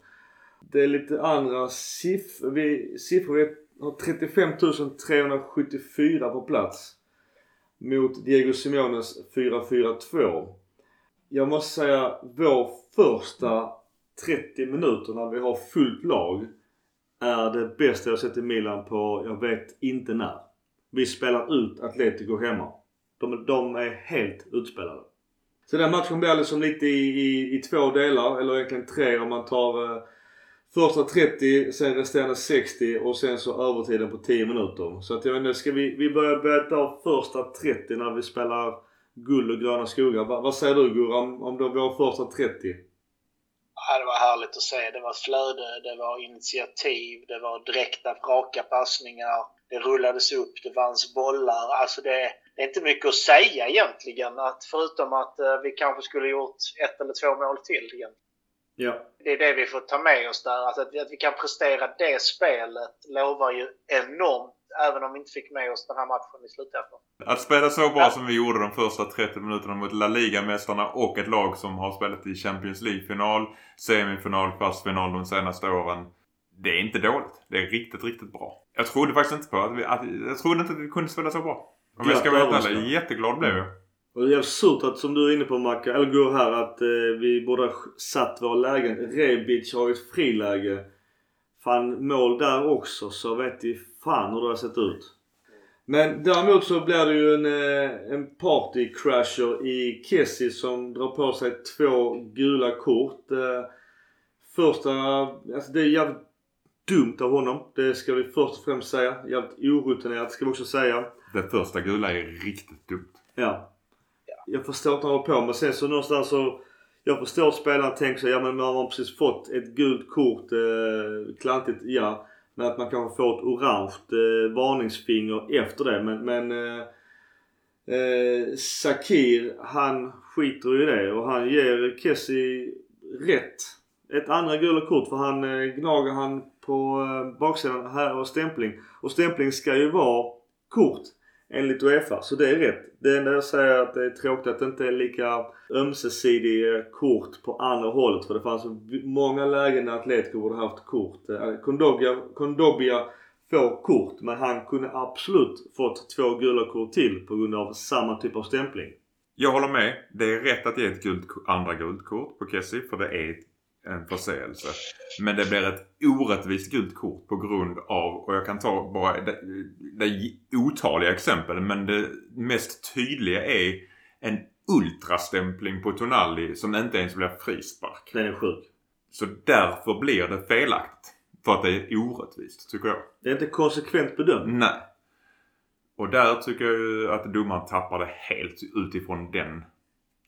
Det är lite andra siff- vi, siffror. Vi har 35 374 på plats mot Diego Simeones 4-4-2. Jag måste säga vår första 30 minuter när vi har fullt lag är det bästa jag sett i Milan på jag vet inte när. Vi spelar ut Atletico hemma. De, de är helt utspelade. Så den matchen blir liksom lite i, i, i två delar, eller egentligen tre om man tar eh, första 30, sen resterande 60 och sen så övertiden på 10 minuter. Så att jag vet inte, ska vi, vi börjar beta av första 30 när vi spelar guld och gröna skogar. Va, vad säger du Gurra om, om då vår första 30? Ja, det var härligt att se. Det var flöde, det var initiativ, det var direkta, raka passningar. Det rullades upp, det vanns bollar. Alltså det, det är inte mycket att säga egentligen. Att förutom att eh, vi kanske skulle gjort ett eller två mål till. Igen. Ja. Det är det vi får ta med oss där. Alltså att, vi, att vi kan prestera det spelet lovar ju enormt. Även om vi inte fick med oss den här matchen i slutändan. Att spela så bra Ja. som vi gjorde de första 30 minuterna mot La Liga-mästarna och ett lag som har spelat i Champions League-final, semifinal, kvartsfinal de senaste åren. Det är inte dåligt. Det är riktigt, riktigt bra. Jag trodde faktiskt inte på att vi, att, jag trodde inte att vi kunde spela så bra. Om jag ska vara helt ärlig. Jätteglad blev jag. Och det är jävligt surt att som du är inne på Macka, eller Gur här att eh, vi borde ha satt våra lägen. Rebic har ett friläge. Fan mål där också så vet vi fan hur det har sett ut. Men däremot så blir det ju en, eh, en partycrasher i Kessie som drar på sig två gula kort. Eh, första, alltså det är jävligt dumt av honom. Det ska vi först och främst säga. Jävligt orutinerat ska vi också säga. Det första gula är riktigt dumt. Ja. Jag förstår att han håller på men sen så någonstans så jag förstår att spelaren tänker så ja men man har precis fått ett gult kort. Eh, klantigt ja. Men att man kanske får ett orange eh, varningsfinger efter det. Men, men eh, eh, Sakir han skiter ju i det och han ger Kessie rätt. Ett andra gula kort för han eh, gnager han på eh, baksidan här och stämpling. Och stämpling ska ju vara kort enligt Uefa. Så det är rätt. Det enda jag säger är att det är tråkigt att det inte är lika ömsesidig eh, kort på andra hållet. För det fanns många lägen där Atletico borde haft kort. Eh, Kondobia, får kort men han kunde absolut fått två gula kort till på grund av samma typ av stämpling. Jag håller med. Det är rätt att ge ett gult, andra gult kort på Kessie för det är en förseelse. Men det blir ett orättvist gult kort på grund av, och jag kan ta bara, det, det otaliga exempel, men det mest tydliga är en ultrastämpling på Tonali som inte ens blir frispark. Den är sjuk. Så därför blir det felaktigt. För att det är orättvist, tycker jag. Det är inte konsekvent bedömt. Nej. Och där tycker jag ju att domaren tappar det helt utifrån den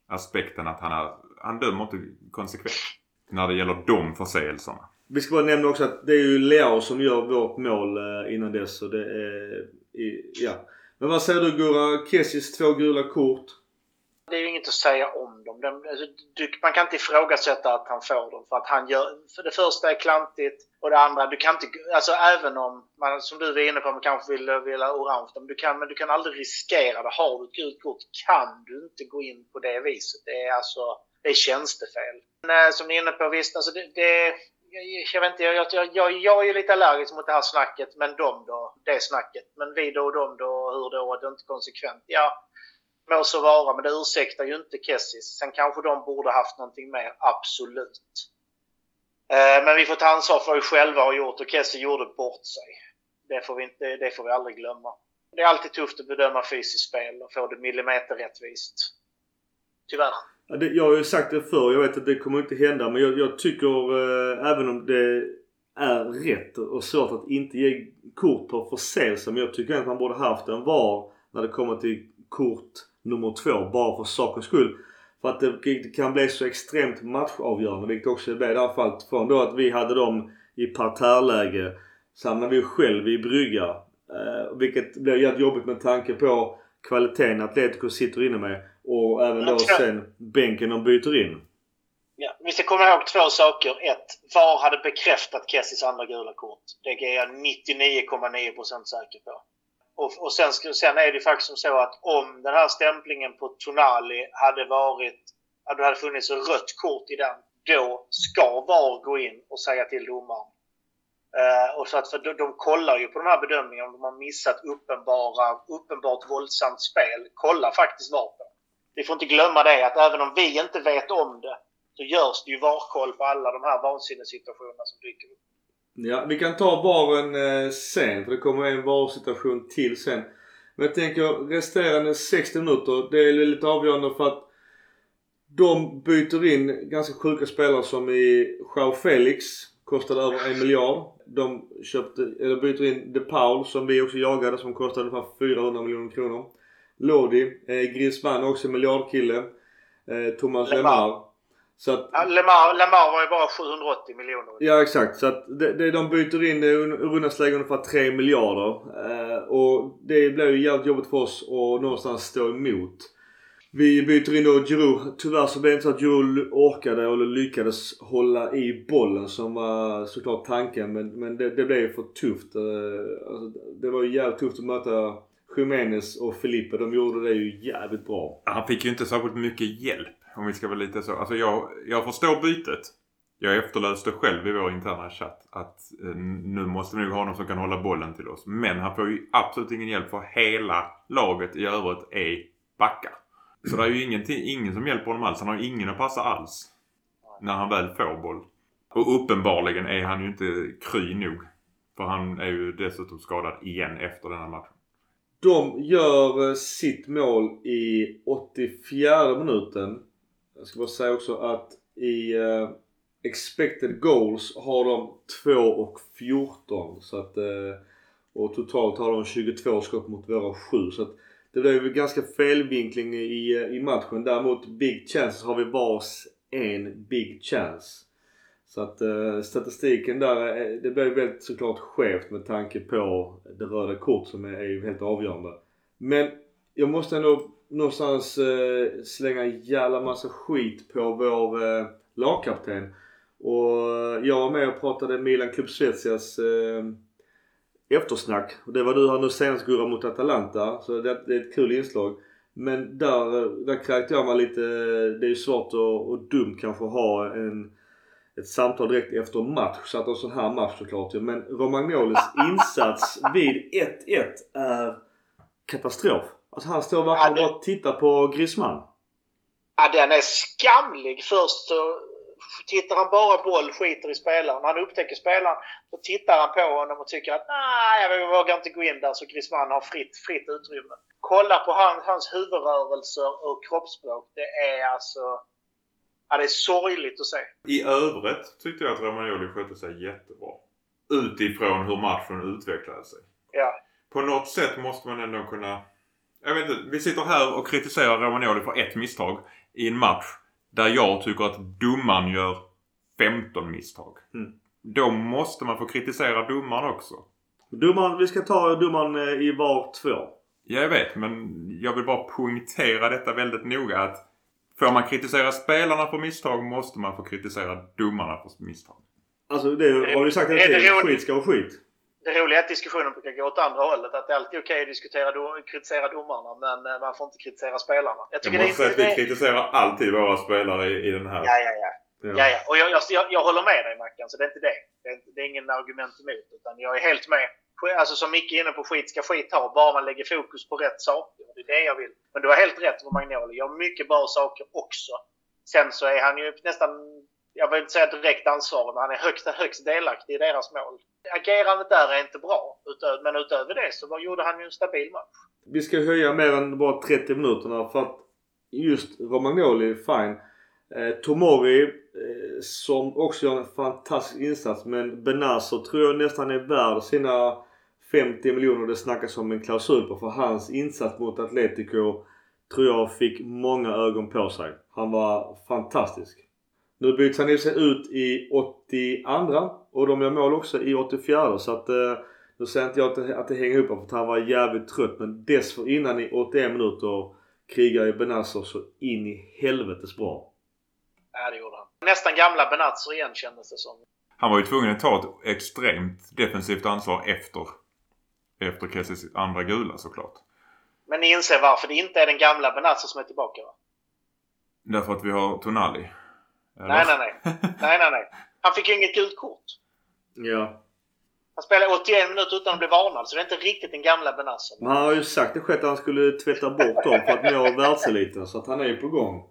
aspekten att han är, han dömer inte konsekvent. När det gäller de förseelserna. vi ska bara nämna också att det är ju Leao som gör vårt mål eh, innan dess. Så det är, ja. Men vad säger du Gurra? Kessis två gula kort. Det är ju inget att säga om dem. De, alltså, du, man kan inte ifrågasätta att han får dem. För att han gör, för det första är klantigt och det andra, du kan inte, alltså även om man som du var inne på, man kanske vill, vill ha orange, men du, kan, men du kan aldrig riskera det. Har du ett gult kort kan du inte gå in på det viset. Det är alltså, det är tjänstefel. Men, som ni är inne på, visst, alltså det, det jag vet inte, jag, jag, jag, jag är ju lite allergisk mot det här snacket, men de då? Det snacket. Men vi då och de då? Hur då? Det är inte konsekvent. Ja, må så vara, men det ursäktar ju inte Kessis. Sen kanske de borde haft någonting mer, absolut. Eh, men vi får ta ansvar för vad vi själva har gjort och Kessie gjorde bort sig. Det får, vi inte, det får vi aldrig glömma. Det är alltid tufft att bedöma fysiskt spel och få det millimeterrättvist. Tyvärr. Ja, det, jag har ju sagt det förr. Jag vet att det kommer inte hända. Men jag, jag tycker eh, även om det är rätt och svårt att inte ge kort på förseelse. Men jag tycker att man borde haft en VAR när det kommer till kort nummer två. Bara för sakens skull. För att det kan bli så extremt matchavgörande. Vilket också blev i det här fallet. Från då att vi hade dem i parterrläge. Så hamnade vi själv i brygga. Eh, vilket blev jävligt jobbigt med tanke på kvaliteten Atletico sitter inne med. Och även då sen bänken de byter in. Ja, vi ska komma ihåg två saker. Ett, VAR hade bekräftat Kessis andra gula kort. Det är jag 99,9% säker på. Och, och sen, sen är det faktiskt som så att om den här stämplingen på Tonali hade varit, att det hade funnits ett rött kort i den, då ska VAR gå in och säga till domaren. Uh, och så att, för de, de kollar ju på de här bedömningarna om de har missat uppenbara, uppenbart våldsamt spel. Kollar faktiskt VAR på. Vi får inte glömma det att även om vi inte vet om det så görs det ju VAR-koll på alla de här vansinnessituationerna som dyker upp. Ja, vi kan ta baren eh, sen för det kommer en VAR-situation till sen. Men jag tänker resterande 60 minuter, det är lite avgörande för att de byter in ganska sjuka spelare som i Joao Felix. Kostade över en miljard. De köpte, eller byter in De Paul som vi också jagade som kostade ungefär 400 miljoner kronor. Lodi, eh, Griezmann också miljardkille. Eh, Thomas Lemar. Så att, ja, Lemar, Lemar var ju bara 780 miljoner. Ja exakt. Så att det, det de byter in i runda slängar ungefär 3 miljarder. Eh, och det blir ju jävligt jobbigt för oss att någonstans stå emot. Vi byter in då Giroud. Tyvärr så blev det inte så att Giroud orkade eller lyckades hålla i bollen som var såklart tanken. Men, men det, det blev för tufft. Eh, alltså, det var ju jävligt tufft att möta Jiménez och Felipe. De gjorde det ju jävligt bra. Han fick ju inte särskilt mycket hjälp. Om vi ska vara lite så. Alltså jag, jag förstår bytet. Jag efterlöste själv i vår interna chatt att eh, nu måste vi nog ha någon som kan hålla bollen till oss. Men han får ju absolut ingen hjälp för hela laget i övrigt är backar. Så det är ju ingenting, ingen som hjälper honom alls. Han har ingen att passa alls. När han väl får boll. Och uppenbarligen är han ju inte kry nog. För han är ju dessutom skadad igen efter denna matchen. De gör eh, sitt mål i 84 minuten. Jag ska bara säga också att i uh, expected goals har de 2 och 14. Så att, uh, och totalt har de 22 skott mot våra 7. Så att det blev ju ganska felvinkling i, i matchen. Däremot big chances har vi vars en big chance. Så att uh, statistiken där, det blev väldigt såklart skevt med tanke på det röda kort som är, är ju helt avgörande. Men jag måste ändå någonstans uh, slänga en jävla massa skit på vår uh, lagkapten. Och jag var med och pratade Milan Club Svezias eftersnack. Och det var du här nu senast Gurra mot Atalanta. Så det, det är ett kul inslag. Men där, där kräkte jag mig lite. Det är ju svårt och, och dumt kanske att ha en ett samtal direkt efter match. Så att en sån här match såklart Men Romagnolis [LAUGHS] insats vid 1-1 är katastrof. Alltså han står verkligen ja, det... och tittar på Griezmann. Ja den är skamlig. Först så tittar han bara boll, skiter i spelaren. När han upptäcker spelaren så tittar han på honom och tycker att nej, jag vågar inte gå in där så Griezmann har fritt, fritt utrymme. Kolla på hans, hans huvudrörelser och kroppsspråk. Det är alltså Ja, det är sorgligt att se. I övrigt tyckte jag att Romagnoli skötte sig jättebra. Utifrån hur matchen utvecklade sig. Ja. På något sätt måste man ändå kunna... Jag vet inte, vi sitter här och kritiserar Romagnoli för ett misstag i en match där jag tycker att domaren gör 15 misstag. Mm. då måste man få kritisera domaren också. Domaren, vi ska ta domaren eh, i var två. Ja, jag vet. Men jag vill bara poängtera detta väldigt noga. att Får man kritisera spelarna för misstag måste man få kritisera domarna för misstag. Alltså det har du sagt Är det roligt? Skit ska vara skit. Det roliga är att diskussionen brukar gå åt andra hållet. Att det är alltid okej att diskutera do- kritisera domarna men eh, man får inte kritisera spelarna. Jag Jag tycker måste säga det, att vi det, kritiserar alltid våra spelare i, i den här. Ja, ja, ja. Ja. ja, ja. Och jag, jag, jag, jag håller med dig Mackan, så det är inte det. Det är, det är ingen argument emot. Utan jag är helt med. Alltså som Micke är inne på, skit ska skit ha. Bara man lägger fokus på rätt saker. Det är det jag vill. Men du har helt rätt med Magnoli. Gör mycket bra saker också. Sen så är han ju nästan, jag vill inte säga direkt ansvarig, men han är högst, högst delaktig i deras mål. Agerandet där är inte bra. Men utöver det så gjorde han ju en stabil match. Vi ska höja mer än bara 30 minuterna för att just Romagnoli, fine. Eh, Tomori eh, som också gör en fantastisk insats men Benazer tror jag nästan är värd sina 50 miljoner det snackas om en klausul på för hans insats mot Atletico tror jag fick många ögon på sig. Han var fantastisk. Nu byts han i sig ut i 82 och de gör mål också i 84 så att eh, nu säger inte jag att det, att det hänger ihop för att han var jävligt trött men dessförinnan i 81 minuter krigar ju Benazer så in i helvetes bra. Ja, det gjorde han. Nästan gamla Benazzo igen kändes det som. Han var ju tvungen att ta ett extremt defensivt ansvar efter, efter Kessis andra gula såklart. Men ni inser varför det inte är den gamla Benazzo som är tillbaka va? Därför att vi har Tonali. Eller? Nej, nej, nej. nej, nej, nej. Han fick ju inget gult kort. Ja. Han spelade 81 minuter utan att bli varnad, så det är inte riktigt den gamla Benazzo. Men han har ju sagt det själv att han skulle tvätta bort dem för att nå världseliten så att han är ju på gång.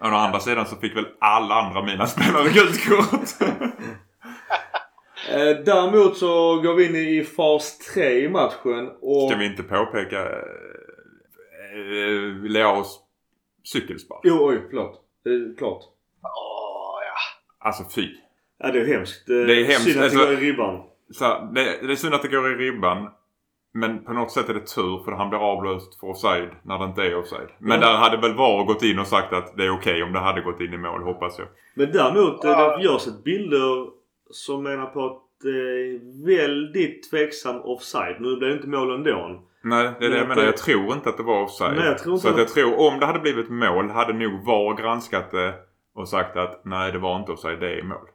Å andra sidan så fick väl alla andra mina spelare gult kort. [LAUGHS] Eh, däremot så går vi in i fas 3 i matchen och... Ska vi inte påpeka eh, eh, Leaos cykelspark? Jo, oj, förlåt. Eh, klart. Åh, ja. Alltså fy. Ja, det är hemskt. Det är hemskt, Synd att alltså- det går i ribban. Så här, det, det är synd att det går i ribban. Men på något sätt är det tur för han blir avblåst för offside när det inte är offside. Men Mm. där hade väl VAR gått in och sagt att det är okej om det hade gått in i mål hoppas jag. Men däremot, eh, Ja. det görs ett bilder som menar på att det är väldigt tveksam offside. Nu blev det inte mål ändå. Nej, det är det Men jag menar. Jag tror inte att det var offside. Nej, jag tror inte Så att jag tror om det hade blivit mål hade nog VAR granskat det och sagt att nej det var inte offside, det är mål.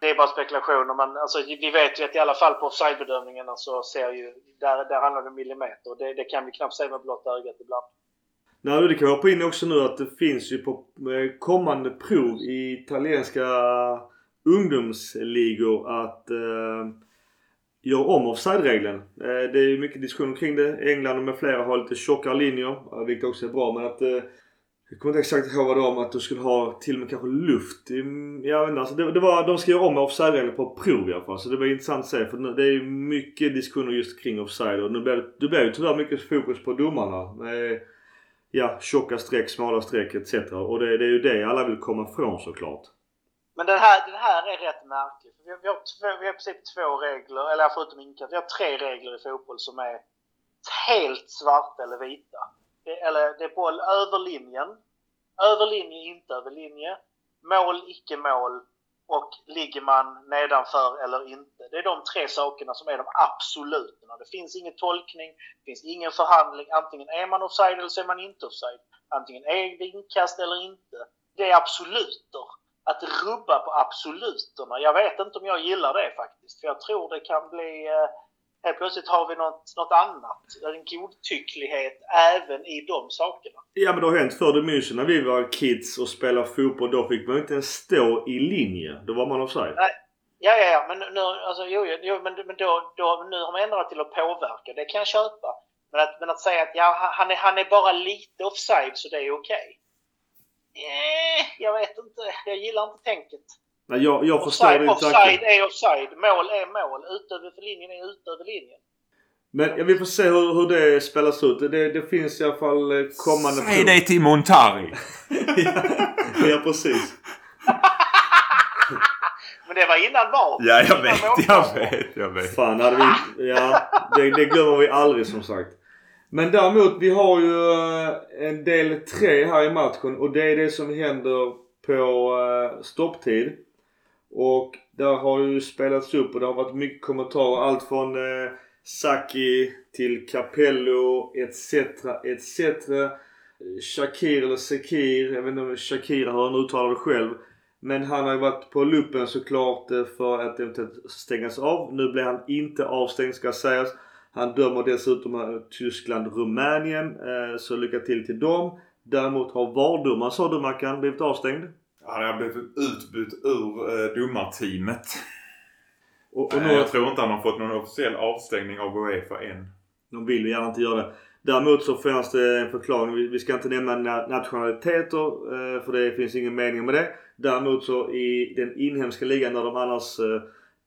Det är bara spekulationer, men alltså, vi vet ju att i alla fall på offside-bedömningarna så ser ju... Där, där handlar det om millimeter. Det, det kan vi knappt se med blotta ögat ibland. Nej, det kan vi hoppa in också nu att det finns ju på eh, kommande prov i italienska ungdomsligor att eh, göra om offside-regeln. Eh, det är ju mycket diskussion kring det. England och med flera har lite tjockare linjer, eh, vilket också är bra. Men att eh, jag kommer inte exakt ihåg vad det var om att du skulle ha till och med kanske luft. i- Jag vet inte, alltså det, det var, de ska göra om offside-regeln på prov i alla fall. Så det var intressant att se. För det är ju mycket diskussioner just kring offside. Och nu blir det, det blir ju tyvärr mycket fokus på domarna. Med, ja, tjocka streck, smala streck etc. Och det, det är ju det alla vill komma ifrån såklart. Men den här, den här är rätt märklig. Vi har, vi, har två, vi har i princip två regler, eller förutom inkast, vi har tre regler i fotboll som är helt svarta eller vita. Det, eller det är boll över linjen, över linje, inte över linje, mål, icke mål och ligger man nedanför eller inte. Det är de tre sakerna som är de absoluta. Det finns ingen tolkning, det finns ingen förhandling. Antingen är man offside eller så är man inte offside. Antingen är det inkast eller inte. Det är absoluter att rubba på absoluterna. Jag vet inte om jag gillar det faktiskt. För jag tror det kan bli... Eh, helt plötsligt har vi något, något annat. En godtycklighet även i de sakerna. Ja men det har hänt förr. Minns ju när vi var kids och spelade fotboll. Då fick man inte ens stå i linje. Då var man offside. Nej. Ja, ja, ja. Men, nu, alltså, jo, jo, men, men då, då, nu har man ändrat till att påverka. Det kan jag köpa. Men att, men att säga att ja, han, är, han är bara lite offside så det är okej. Eh, jag vet inte. Jag gillar inte tänket. Nej, jag, jag förstår Offside, din offside är offside. Mål är mål. Utöver för linjen är utöver linjen. Men ja, vi får se hur, hur det spelas ut. Det, det finns i alla fall eh, kommande Säg det till Montari! [LAUGHS] ja, ja precis. [LAUGHS] Men det var innan VAR. Ja, jag Innan vet, jag vet, jag vet. Fan hade vi... Ja, det, det glömmer vi aldrig som sagt. Men däremot, vi har ju eh, en del tre här i matchen och det är det som händer på eh, stopptid. Och där har ju spelats upp och det har varit mycket kommentarer. Allt från eh, Saki till Capello etc. etc. Shakir eller Sekir. Jag vet inte om Shakir hur han uttalar det själv. Men han har ju varit på luppen såklart för att eventuellt stängas av. Nu blir han inte avstängd ska sägas. Han dömer dessutom Tyskland, Rumänien. Eh, så lycka till till dem. Däremot har VAR-domaren, sa du Mackan, blivit avstängd? Han har blivit utbytt ur eh, domarteamet. Och, och nu... Jag tror inte han har fått någon officiell avstängning av Uefa än. De vill ju gärna inte göra det. Däremot så finns det en förklaring. Vi ska inte nämna nationaliteter eh, för det finns ingen mening med det. Däremot så i den inhemska ligan där de annars eh,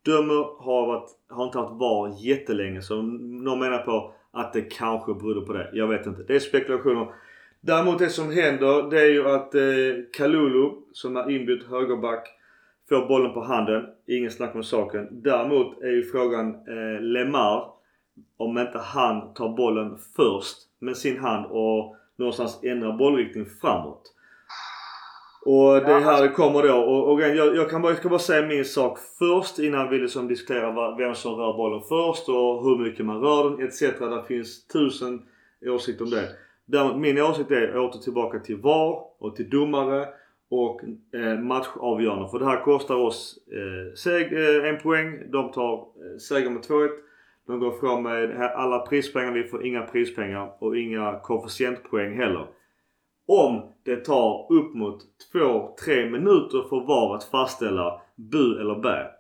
dömer har, varit, har inte haft VAR jättelänge. Så någon menar på att det kanske berodde på det. Jag vet inte. Det är spekulationer. Däremot det som händer det är ju att eh, Kalulu som är inbytt högerback får bollen på handen. Ingen snack om saken. Däremot är ju frågan eh, Lemar om inte han tar bollen först med sin hand och någonstans ändrar bollriktning framåt. Och det är här kommer då. Och, och jag, jag, kan bara, jag ska bara säga min sak först innan vi liksom diskuterar vem som rör bollen först och hur mycket man rör den etc. Det finns tusen åsikter om det. Däremot min åsikt är åter tillbaka till VAR och till domare och eh, matchavgörande. För det här kostar oss eh, seg, eh, en poäng. De tar eh, seger med 2-1. De går från med alla prispengar. Vi får inga prispengar och inga koefficientpoäng heller. Om det tar upp mot 2-3 minuter för VAR att fastställa bu eller bä.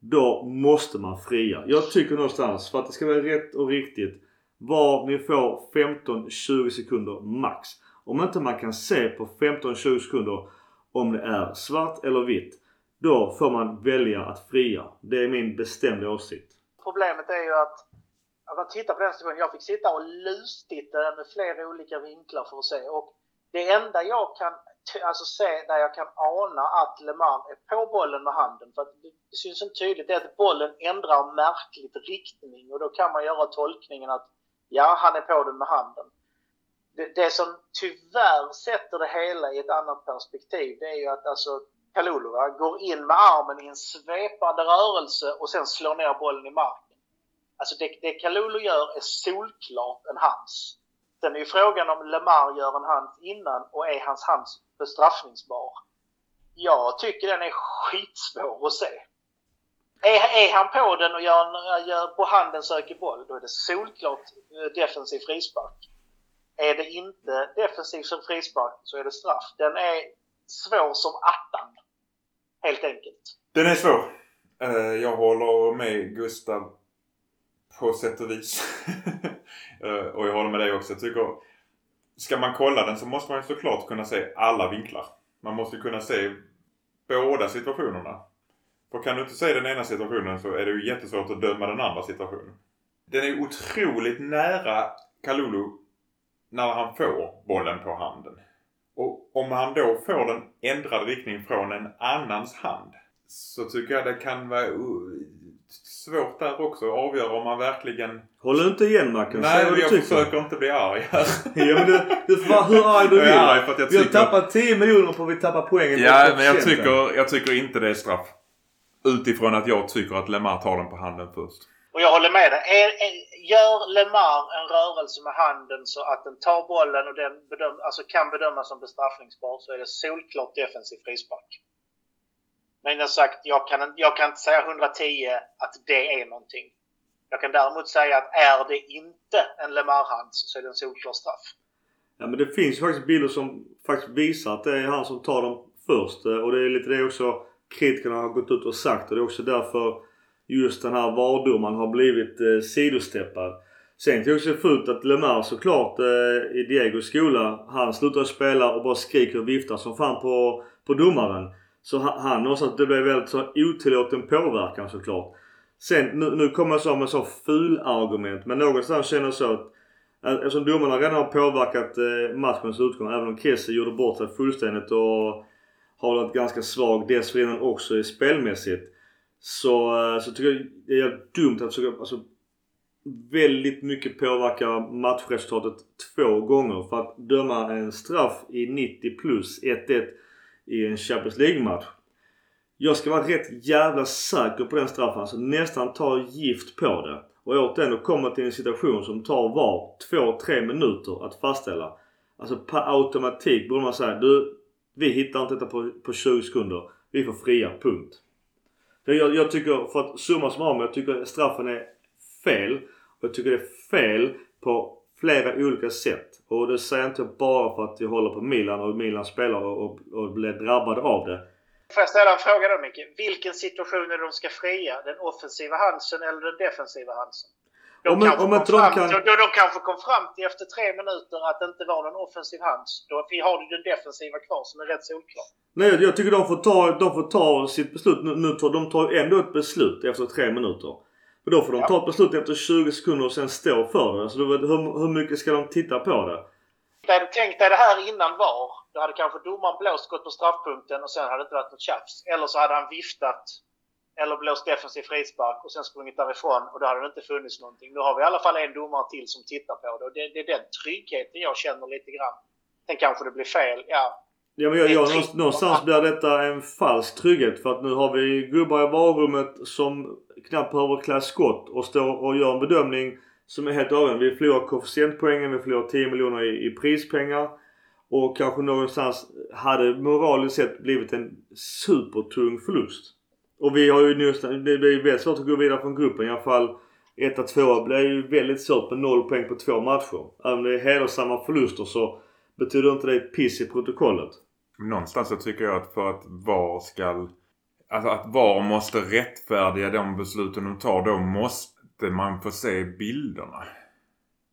Då måste man fria. Jag tycker någonstans för att det ska vara rätt och riktigt var ni får 15-20 sekunder max. Om inte man kan se på 15-20 sekunder om det är svart eller vitt. Då får man välja att fria. Det är min bestämda åsikt. Problemet är ju att att man tittar på den situationen. Jag fick sitta och lustitta eh, med flera olika vinklar för att se. Och det enda jag kan alltså se där jag kan ana att LeMar är på bollen med handen. För att det syns inte tydligt. Det är att bollen ändrar märkligt riktning och då kan man göra tolkningen att Ja, han är på den med handen. Det, det som tyvärr sätter det hela i ett annat perspektiv det är ju att alltså Kalulova går in med armen i en svepande rörelse och sen slår ner bollen i marken. Alltså det, det Kalulu gör är solklart en hands. Sen är ju frågan om Lemar gör en hands innan och är hans hands bestraffningsbar? Jag tycker den är skitsvår att se. Är, är han på den och gör, en, gör på handen söker boll, då är det solklart eh, defensiv frispark. Är det inte defensiv som frispark så är det straff. Den är svår som attan. Helt enkelt. Den är svår. Eh, jag håller med Gustav på sätt och vis. [LAUGHS] Eh, och jag håller med dig också. Jag tycker, ska man kolla den så måste man ju såklart kunna se alla vinklar. Man måste kunna se båda situationerna. För kan du inte se den ena situationen så är det ju jättesvårt att döma den andra situationen. Den är otroligt nära Kalulu när han får bollen på handen. Och om han då får den ändrad riktning från en annans hand så tycker jag det kan vara svårt där också att avgöra om man verkligen... Håller du inte igen Mackan? Nej, men jag försöker inte bli arg här. [LAUGHS] ja, men du, du får vara hur arg du vill. Jag är arg för att jag tycker... Vi har tappat 10 miljoner på att vi tappar poängen. Ja, men jag tycker, jag tycker inte det är straff. Utifrån att jag tycker att Lemar tar den på handen först. Och jag håller med dig. Är, är, gör Lemar en rörelse med handen så att den tar bollen och den bedöm, alltså kan bedömas som bestraffningsbar så är det solklart defensiv frispark. Men jag sagt, jag kan, jag kan inte säga 110 att det är någonting. Jag kan däremot säga att är det inte en Lemar-hand så är det en solklar straff. Ja men det finns faktiskt bilder som faktiskt visar att det är han som tar dem först. Eh, och det är lite det också kritikerna har gått ut och sagt och det är också därför just den här vardomaren har blivit eh, sidosteppad. Sen är det också fullt att Lemar såklart eh, i Diegos skola, han slutar spela och bara skriker och viftar som fan på, på domaren. Så han, någonstans, det blev väldigt så otillåten påverkan såklart. Sen nu, nu kommer jag så med så ful argument men någonstans känner jag så att Eftersom domarna redan har påverkat eh, matchens utgång även om Kessie gjorde bort sig fullständigt och har varit ganska svag dessförinnan också i spelmässigt. Så, eh, så tycker jag det är dumt att försöka alltså, väldigt mycket påverka matchresultatet två gånger för att döma en straff i 90 plus 1-1 i en Champions League-match. Jag ska vara rätt jävla säker på den straffen. Alltså nästan ta gift på det. Och återigen då kommer till en situation som tar var 2-3 minuter att fastställa. Alltså per automatik borde man säga du, vi hittar inte detta på, på 20 sekunder. Vi får fria, punkt. Jag, jag tycker, för att summa summarum, jag tycker straffen är fel. Och jag tycker det är fel på flera olika sätt. Och det säger jag inte bara för att jag håller på Milan och Milan spelar och, och, och blir drabbad av det. Får jag ställa en fråga då Micke? Vilken situation är det de ska fria? Den offensiva Hansen eller den defensiva Hansen? De, Om- kanske om kom fram, kan- då, de kanske kom fram till efter tre minuter att det inte var någon offensiv hands. Då har du den defensiva kvar som är rätt solklar. Nej jag tycker de får ta, de får ta sitt beslut. Nu, nu tar, de tar ändå ett beslut efter tre minuter. Men då får de Ja. ta ett beslut efter 20 sekunder och sen stå för det. Så då, vet- hur, hur mycket ska de titta på det? Tänk dig det här innan VAR. Då hade kanske domaren blåst, gått på straffpunkten och sen hade det inte varit något tjafs. Eller så hade han viftat eller blåst defensiv frispark och sen sprungit därifrån och då hade det inte funnits någonting. Nu har vi i alla fall en domare till som tittar på det och det, det är den tryggheten jag känner lite grann. Sen kanske det blir fel. Ja, Ja men jag, jag, någonstans- blir detta en falsk trygghet. För att nu har vi gubbar i varummet som knappt behöver klä skott och står och gör en bedömning som är helt avgörande. Vi förlorar koefficientpoängen, vi förlorar 10 miljoner i, i prispengar. Och kanske någonstans hade moraliskt sett blivit en supertung förlust. Och vi har ju nästan, det blir väldigt svårt att gå vidare från gruppen i alla fall. 1-2 blir ju väldigt svårt med noll poäng på två matcher. Även om det är hedersamma förluster så betyder inte det ett piss i protokollet. Någonstans så tycker jag att för att VAR ska... Alltså att VAR måste rättfärdiga de besluten de tar. Då måste man få se bilderna.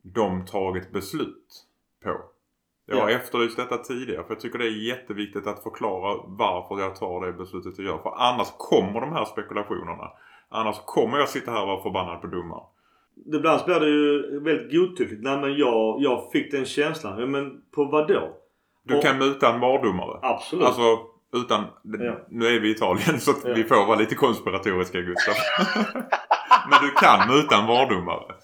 De tagit beslut på. Jag har Ja. efterlyst detta tidigare för jag tycker det är jätteviktigt att förklara varför jag tar det beslutet jag gör. För annars kommer de här spekulationerna. Annars kommer jag sitta här och vara förbannad på domaren. Ibland blir det ju väldigt godtyckligt. Nej men jag, jag fick den känslan. Men på vad då? Du Och- kan muta en VAR-domare. Absolut. Alltså utan... Ja. Nu är vi i Italien så att Ja. vi får vara lite konspiratoriska Gustav. [LAUGHS] Men du kan muta en VAR-domare.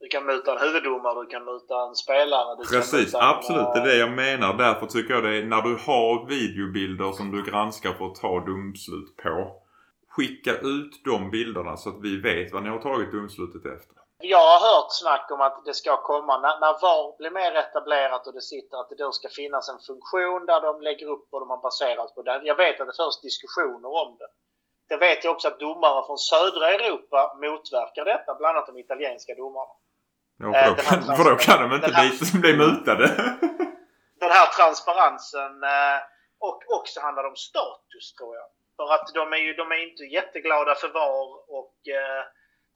du kan muta en huvuddomare, du kan muta en spelare. Du kan Precis, muta en, absolut. Det är eh, det jag menar. Därför tycker jag det är när du har videobilder som du granskar för att ta domslut på. Skicka ut de bilderna så att vi vet vad ni har tagit domslutet efter. Jag har hört snack om att det ska komma, när, när VAR blir mer etablerat och det sitter, att det då ska finnas en funktion där de lägger upp vad de har baserat på. det. Jag vet att det förs diskussioner om det. Jag vet ju också att domare från södra Europa motverkar detta, bland annat de italienska domarna. Ja, Eh, för, då här kan, för då kan de inte här- bli, bli mutade. Den här transparensen eh, och också handlar det om status tror jag. För att de är ju de är inte jätteglada för VAR och eh,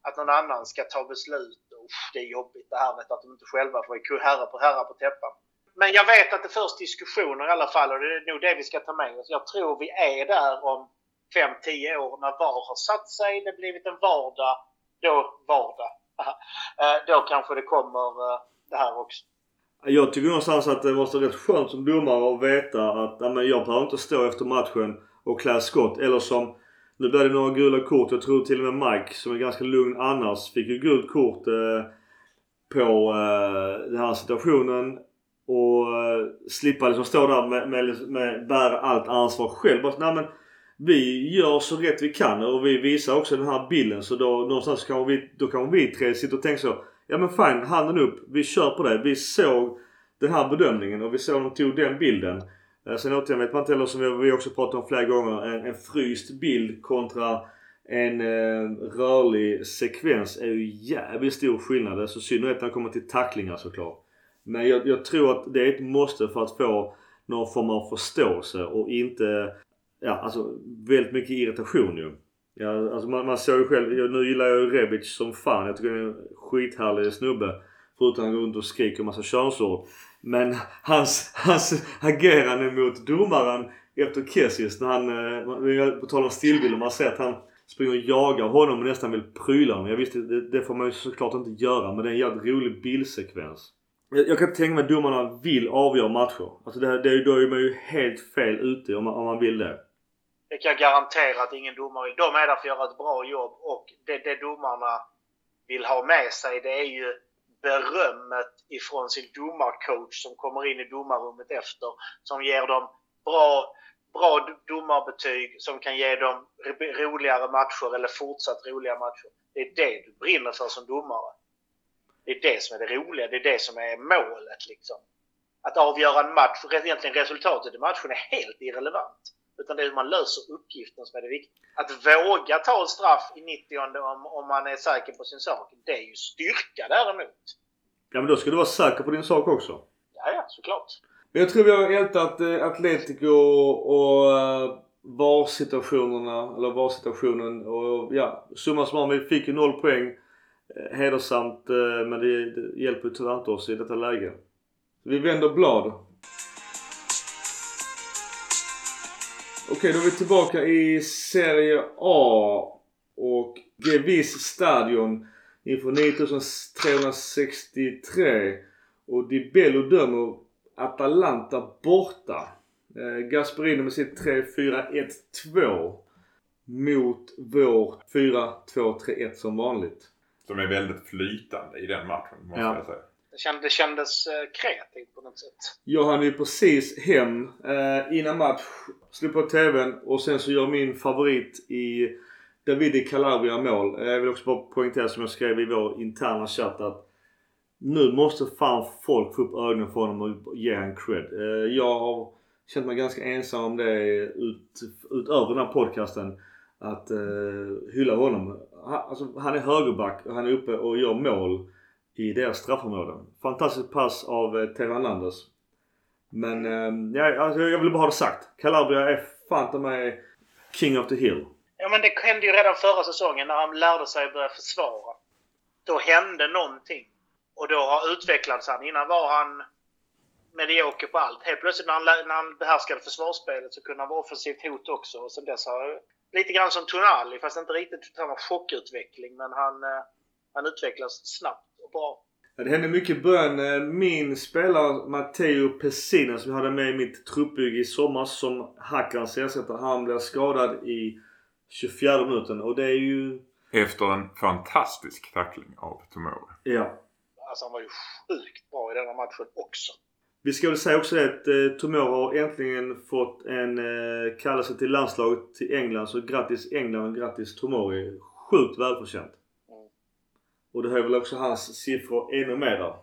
att någon annan ska ta beslut. Usch, det är jobbigt det här vet, att de inte själva får vara herre på herre på täppan. Men jag vet att det förs diskussioner i alla fall och det är nog det vi ska ta med oss. Jag tror vi är där om 5-10 år när VAR har satt sig, det har blivit en vardag. Då vardag. [LAUGHS] Eh, då kanske det kommer eh, det här också. Jag tycker någonstans att det måste vara rätt skönt som domare att veta att ja, men jag behöver inte stå efter matchen och klä skott. Eller som, nu blev det några gula kort. Jag tror till och med Mike som är ganska lugn annars fick ju gult kort eh, på eh, den här situationen. Och eh, slippa liksom stå där med, med, med bära allt ansvar själv. Bara, nej, men vi gör så rätt vi kan och vi visar också den här bilden. Så då någonstans kan vi, då kan vi tre sitta och tänka så. Ja men fine, handen upp. Vi kör på det. Vi såg den här bedömningen och vi såg de tog den bilden. Eh, sen återigen vet man inte heller som vi- också pratat om flera gånger. En, en fryst bild kontra en eh, rörlig sekvens är ju jävligt stor skillnad. Alltså i synnerhet när det kommer till tacklingar såklart. Men jag, jag tror att det är ett måste för att få någon form av förståelse och inte Ja alltså väldigt mycket irritation ju. Ja, alltså man, man såg ju själv, jag, nu gillar jag ju Rebic som fan. Jag tycker han är en skithärlig snubbe. Förutom att han går runt och skriker en massa könsord. Men hans, hans agerande mot domaren efter Kessis när han, eh, på tal om stillbilder, man ser att han springer och jagar honom och nästan vill pryla honom. Jag visste, det, det får man ju såklart inte göra men det är en jävligt rolig bildsekvens. Jag, jag kan tänka mig att domarna vill avgöra matcher. Alltså det, det, då är man ju helt fel ute om man, om man vill det. Det kan jag garantera att ingen domare vill. De är där för att göra ett bra jobb och det, det domarna vill ha med sig det är ju berömmet ifrån sin domarcoach som kommer in i domarrummet efter. Som ger dem bra bra domarbetyg som kan ge dem roligare matcher eller fortsatt roliga matcher. Det är det du brinner för som domare. Det är det som är det roliga. Det är det som är målet liksom. Att avgöra en match, egentligen resultatet i matchen är helt irrelevant. Utan det är hur man löser uppgiften som är det viktiga. Att våga ta ett straff i 90 om, om man är säker på sin sak, det är ju styrka däremot. Ja men då ska du vara säker på din sak också. Ja, ja, såklart. Men jag tror vi har ältat eh, Atletico och eh, VAR-situationerna, eller VAR-situationen och ja, summa summarum vi fick ju noll poäng. Eh, hedersamt men det, det hjälper tyvärr inte oss i detta läge. Vi vänder blad. Okej, då är vi tillbaka i Serie A. Och Gevis Stadion inför 9363. Och Di Bello dömer Atalanta borta. Eh, Gasperini med sitt 3-4-1-2. Mot vår 4-2-3-1 som vanligt. Som är väldigt flytande i den matchen måste Ja. jag säga. Det kändes, det kändes kreativt på något sätt. Jag hann ju precis hem eh, innan match. Slog på TVn och sen så gör min favorit i Davide Calabria mål. Eh, jag vill också bara poängtera som jag skrev i vår interna chatt att nu måste fan folk få upp ögonen för honom och ge honom cred. Eh, jag har känt mig ganska ensam om det ut, utöver den här podcasten. Att uh, hylla honom. Han, alltså, han är högerback och han är uppe och gör mål i deras straffområden. Fantastiskt pass av eh, Theo Men eh, jag, alltså, jag vill bara ha det sagt. Calabria är fan ta mig King of the Hill. Ja, men det hände ju redan förra säsongen när han lärde sig att börja försvara. Då hände någonting. Och då har utvecklats han. Innan var han medioker på allt. Helt plötsligt när han, när han behärskade försvarsspelet så kunde han vara offensivt hot också. Och sen dess har lite grann som Tonali, fast inte riktigt samma chockutveckling. Men han, eh, han utvecklas snabbt bra. Ja, det hände mycket i början. Eh, Min spelare Matteo Pessina som jag hade med i mitt truppbygge i somras som Hackans ersättare. Han blev skadad i 24 minuten och det är ju... Efter en fantastisk tackling av Tomori. Ja. Alltså han var ju sjukt bra i den här matchen också. Vi ska väl säga också det att eh, Tomori har äntligen fått en eh, kallelse till landslaget till England. Så grattis England och grattis Tomori. Sjukt välförtjänt. Och det höjer väl också hans siffror ännu mer.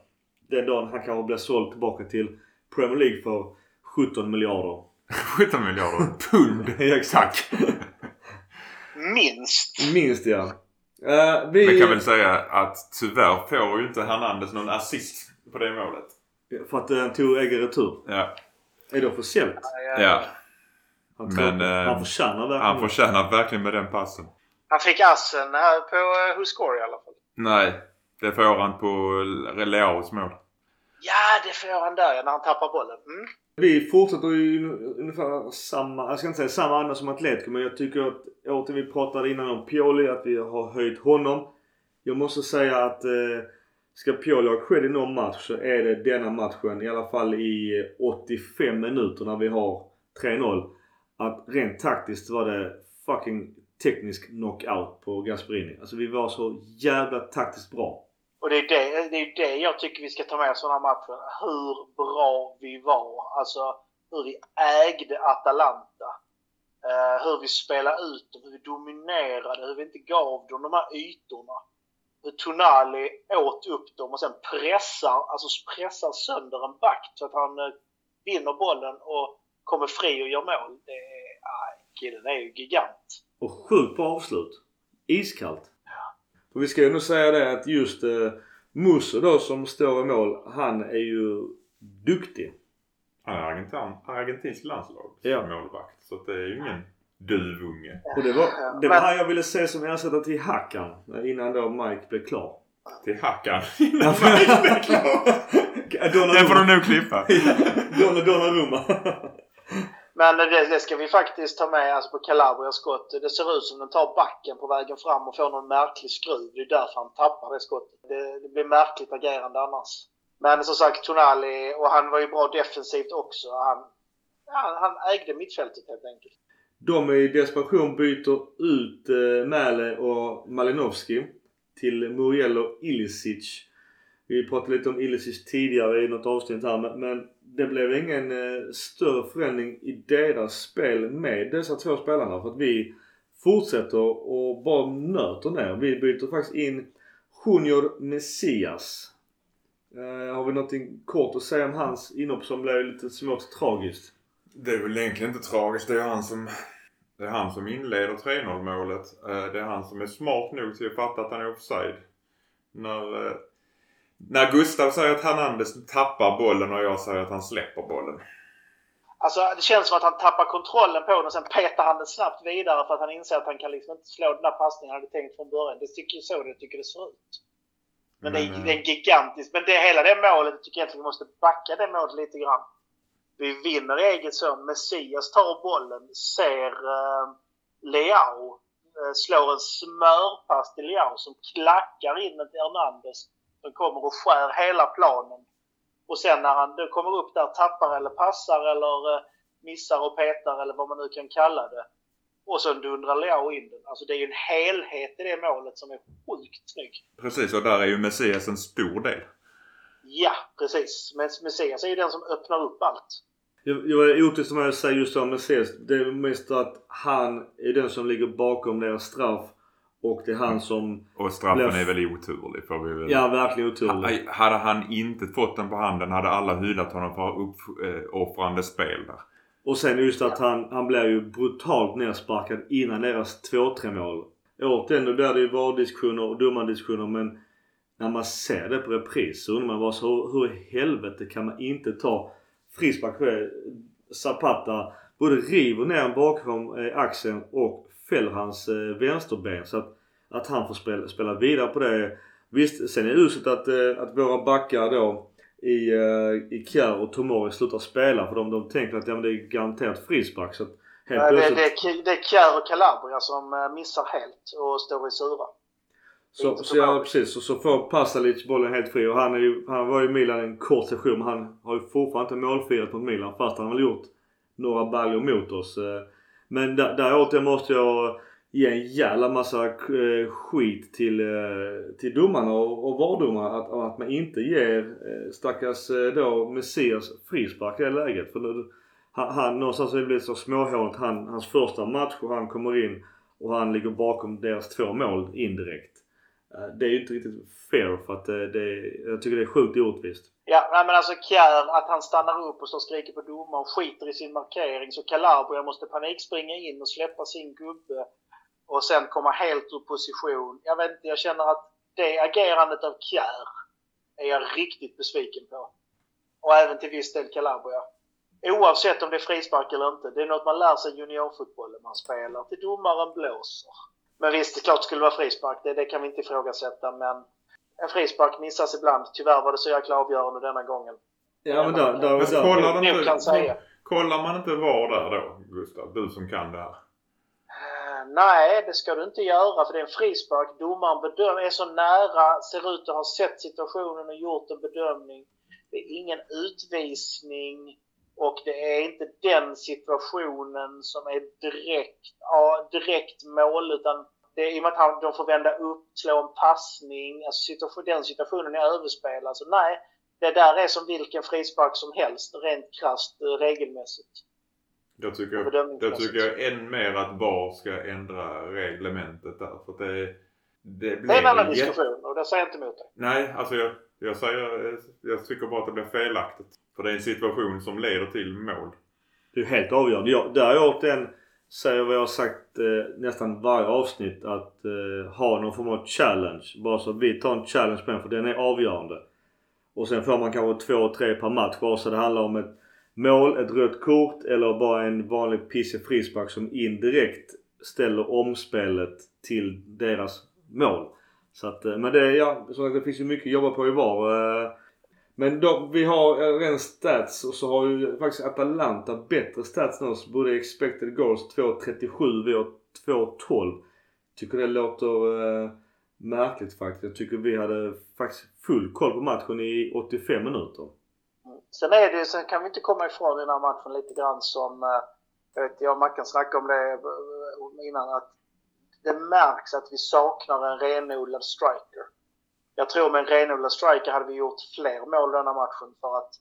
Den dagen han kanske blir såld tillbaka till Premier League för 17 miljarder. [LAUGHS] 17 miljarder pund. [LAUGHS] Ja, exakt. Minst! Minst ja. Eh, vi... Men kan väl säga att tyvärr får ju inte Hernandez någon assist på det målet. För att han tog egen retur. Ja. Är det officiellt? Ja. Han, Men, eh, han förtjänar verkligen Han förtjänar verkligen med den passen. Han fick assen här på uh, Who Score i alla fall. Nej. Det får han på Leaos mål. Ja, det får han där när han tappar bollen. Mm. Vi fortsätter ju ungefär samma, jag ska inte säga samma anda som Atletico men jag tycker att åter vi pratade innan om Pioli att vi har höjt honom. Jag måste säga att eh, ska Pioli ha cred i någon match så är det denna matchen i alla fall i 85 minuter när vi har 3-0. Att rent taktiskt var det fucking teknisk knockout på Gasperini. Alltså vi var så jävla taktiskt bra. Och det är det, det är det jag tycker vi ska ta med oss från den här matchen. Hur bra vi var. Alltså hur vi ägde Atalanta. Uh, hur vi spelade ut dem, hur vi dominerade, hur vi inte gav dem de här ytorna. Hur Tonali åt upp dem och sen pressar, alltså pressar sönder en back så att han uh, vinner bollen och kommer fri och gör mål. Det är, uh, killen är ju gigant. Och sjukt bra avslut. Iskallt. Och vi ska ju nog säga det att just eh, Musso då som står i mål. Han är ju duktig. Han är argentin, argentinsk landslag Ja. målvakt. Så det är ju ingen duvunge. Och det var, det var Men- han jag ville se som ersättare till Hackan. Innan då Mike blev klar. Till Hackan. Donna Den får du nog klippa. [LAUGHS] Donna Donnarumma. Men det, det ska vi faktiskt ta med alltså på Calabrias skott. Det ser ut som den tar backen på vägen fram och får någon märklig skruv. Det är därför han tappar det skottet. Det, det blir märkligt agerande annars. Men som sagt, Tonali, och han var ju bra defensivt också. Han, ja, han ägde mittfältet helt enkelt. De i desperation byter ut eh, Mäle och Malinowski till Muriel och Ilicic. Vi pratade lite om Ilicic tidigare i något avsnitt här men, men det blev ingen eh, större förändring i deras spel med dessa två spelarna. För att vi fortsätter och bara nöter ner. Vi byter faktiskt in Junior Messias. Eh, har vi någonting kort att säga om hans inhopp som blev lite smått tragiskt? Det är väl egentligen inte tragiskt. Det är han som, det är han som inleder 3-0 målet. Eh, det är han som är smart nog till att fatta att han är offside. När, eh, när Gustav säger att Hernandez tappar bollen och jag säger att han släpper bollen. Alltså det känns som att han tappar kontrollen på den och sen petar han den snabbt vidare för att han inser att han kan liksom inte slå den där passningen han hade tänkt från början. Det tycker så det tycker det ser ut. Men, men det, är, det är gigantiskt. Men det, hela det målet tycker jag att vi måste backa det målet lite grann. Vi vinner eget så. Messias tar bollen, ser uh, Leao, uh, slår en smörpass till Leao som klackar in den till Hernandez. Som kommer och skär hela planen. Och sen när han då kommer upp där, tappar eller passar eller uh, missar och petar eller vad man nu kan kalla det. Och så dundrar Leao in den. Alltså det är ju en helhet i det målet som är sjukt snygg. Precis och där är ju Messias en stor del. Ja, precis. Men Messias är ju den som öppnar upp allt. Jag, jag är otis som jag säger just om Messias. Det är mest att han är den som ligger bakom deras straff. Och det är han som... Och straffen blir... är väl oturlig får vi väl... Ja, verkligen oturlig. Hade han inte fått den på handen hade alla hyllat honom för uppoffrande spel där. Och sen just att han, han blir ju brutalt nersparkad innan deras 2-3 mål. Återigen, då blir det ju VAR-diskussioner och domardiskussioner men när man ser det på repris så undrar man bara så hur i helvete kan man inte ta frispark? Zapata både river ner en bakom eh, axeln och fäller hans eh, vänsterben. Så att, att han får spela, spela vidare på det. Visst, sen är det uselt att, eh, att våra backar då i, uh, i Kjär och Tomori slutar spela för de, de tänker att ja, men det är garanterat frispark. Så att helt Nej, plötsligt... det, det, det är Kjär och Calabria som uh, missar helt och står i sura. Så, så ja, precis. Så, så får Pasalic bollen helt fri och han, är ju, han var ju i Milan en kort session men han har ju fortfarande inte målfirat mot Milan fast han har väl gjort några baljor mot oss. Men däråt där måste jag ge en jävla massa eh, skit till, eh, till domarna och, och vardomarna att, att man inte ger eh, stackars då Messias frispark i det läget. För nu, han, han någonstans har det blivit så småhåligt. Han, hans första match och han kommer in och han ligger bakom deras två mål indirekt. Eh, det är ju inte riktigt fair för att eh, det, jag tycker det är sjukt orättvist. Ja, men alltså Kjär, att han stannar upp och står och skriker på domaren och skiter i sin markering. Så Calabria måste panikspringa in och släppa sin gubbe och sen komma helt ur position. Jag vet inte, jag känner att det agerandet av Kjär är jag riktigt besviken på. Och även till viss del Calabria. Oavsett om det är frispark eller inte. Det är något man lär sig i juniorfotbollen man spelar. Till domaren blåser. Men visst, det klart det skulle vara frispark. Det, det kan vi inte ifrågasätta. Men en frispark missas ibland. Tyvärr var det så jäkla avgörande denna gången. Ja men där, där, där, kollar, kollar man inte VAR där då, Gustav? Du som kan det här. Nej, det ska du inte göra för det är en frispark. Domaren bedömer, är så nära, ser ut att ha sett situationen och gjort en bedömning. Det är ingen utvisning och det är inte den situationen som är direkt, ja, direkt mål utan det är i och med att de får vända upp, slå en passning. Alltså situation, den situationen är överspelad. Så nej, det där är som vilken frispark som helst rent krasst regelmässigt. Då tycker, jag, tycker jag än mer att VAR ska ändra reglementet där. För det, det, det är en annan diskussion och det säger jag inte emot dig. Nej, alltså jag, jag, säger, jag tycker bara att det blir felaktigt. För det är en situation som leder till mål. Det är helt avgörande. Jag, där har jag återigen säger vad jag har sagt eh, nästan varje avsnitt att eh, ha någon form av challenge. Bara så att vi tar en challenge på den för den är avgörande. Och sen får man kanske två, tre per match bara så det handlar om ett mål, ett rött kort eller bara en vanlig pissig frispark som indirekt ställer omspelet till deras mål. Så att, eh, men det, ja, så det finns ju mycket att jobba på i VAR. Eh, men då, vi har eh, ren stats och så har ju faktiskt Atalanta bättre stats än oss. Både expected goals 2.37, vi har 2.12. Tycker det låter eh, märkligt faktiskt. Jag tycker vi hade faktiskt full koll på matchen i 85 minuter. Sen är det sen kan vi inte komma ifrån den här matchen lite grann som, eh, jag vet jag och Mackan snackade om det eh, innan, att det märks att vi saknar en renodlad striker. Jag tror med en renodlad striker hade vi gjort fler mål denna matchen för att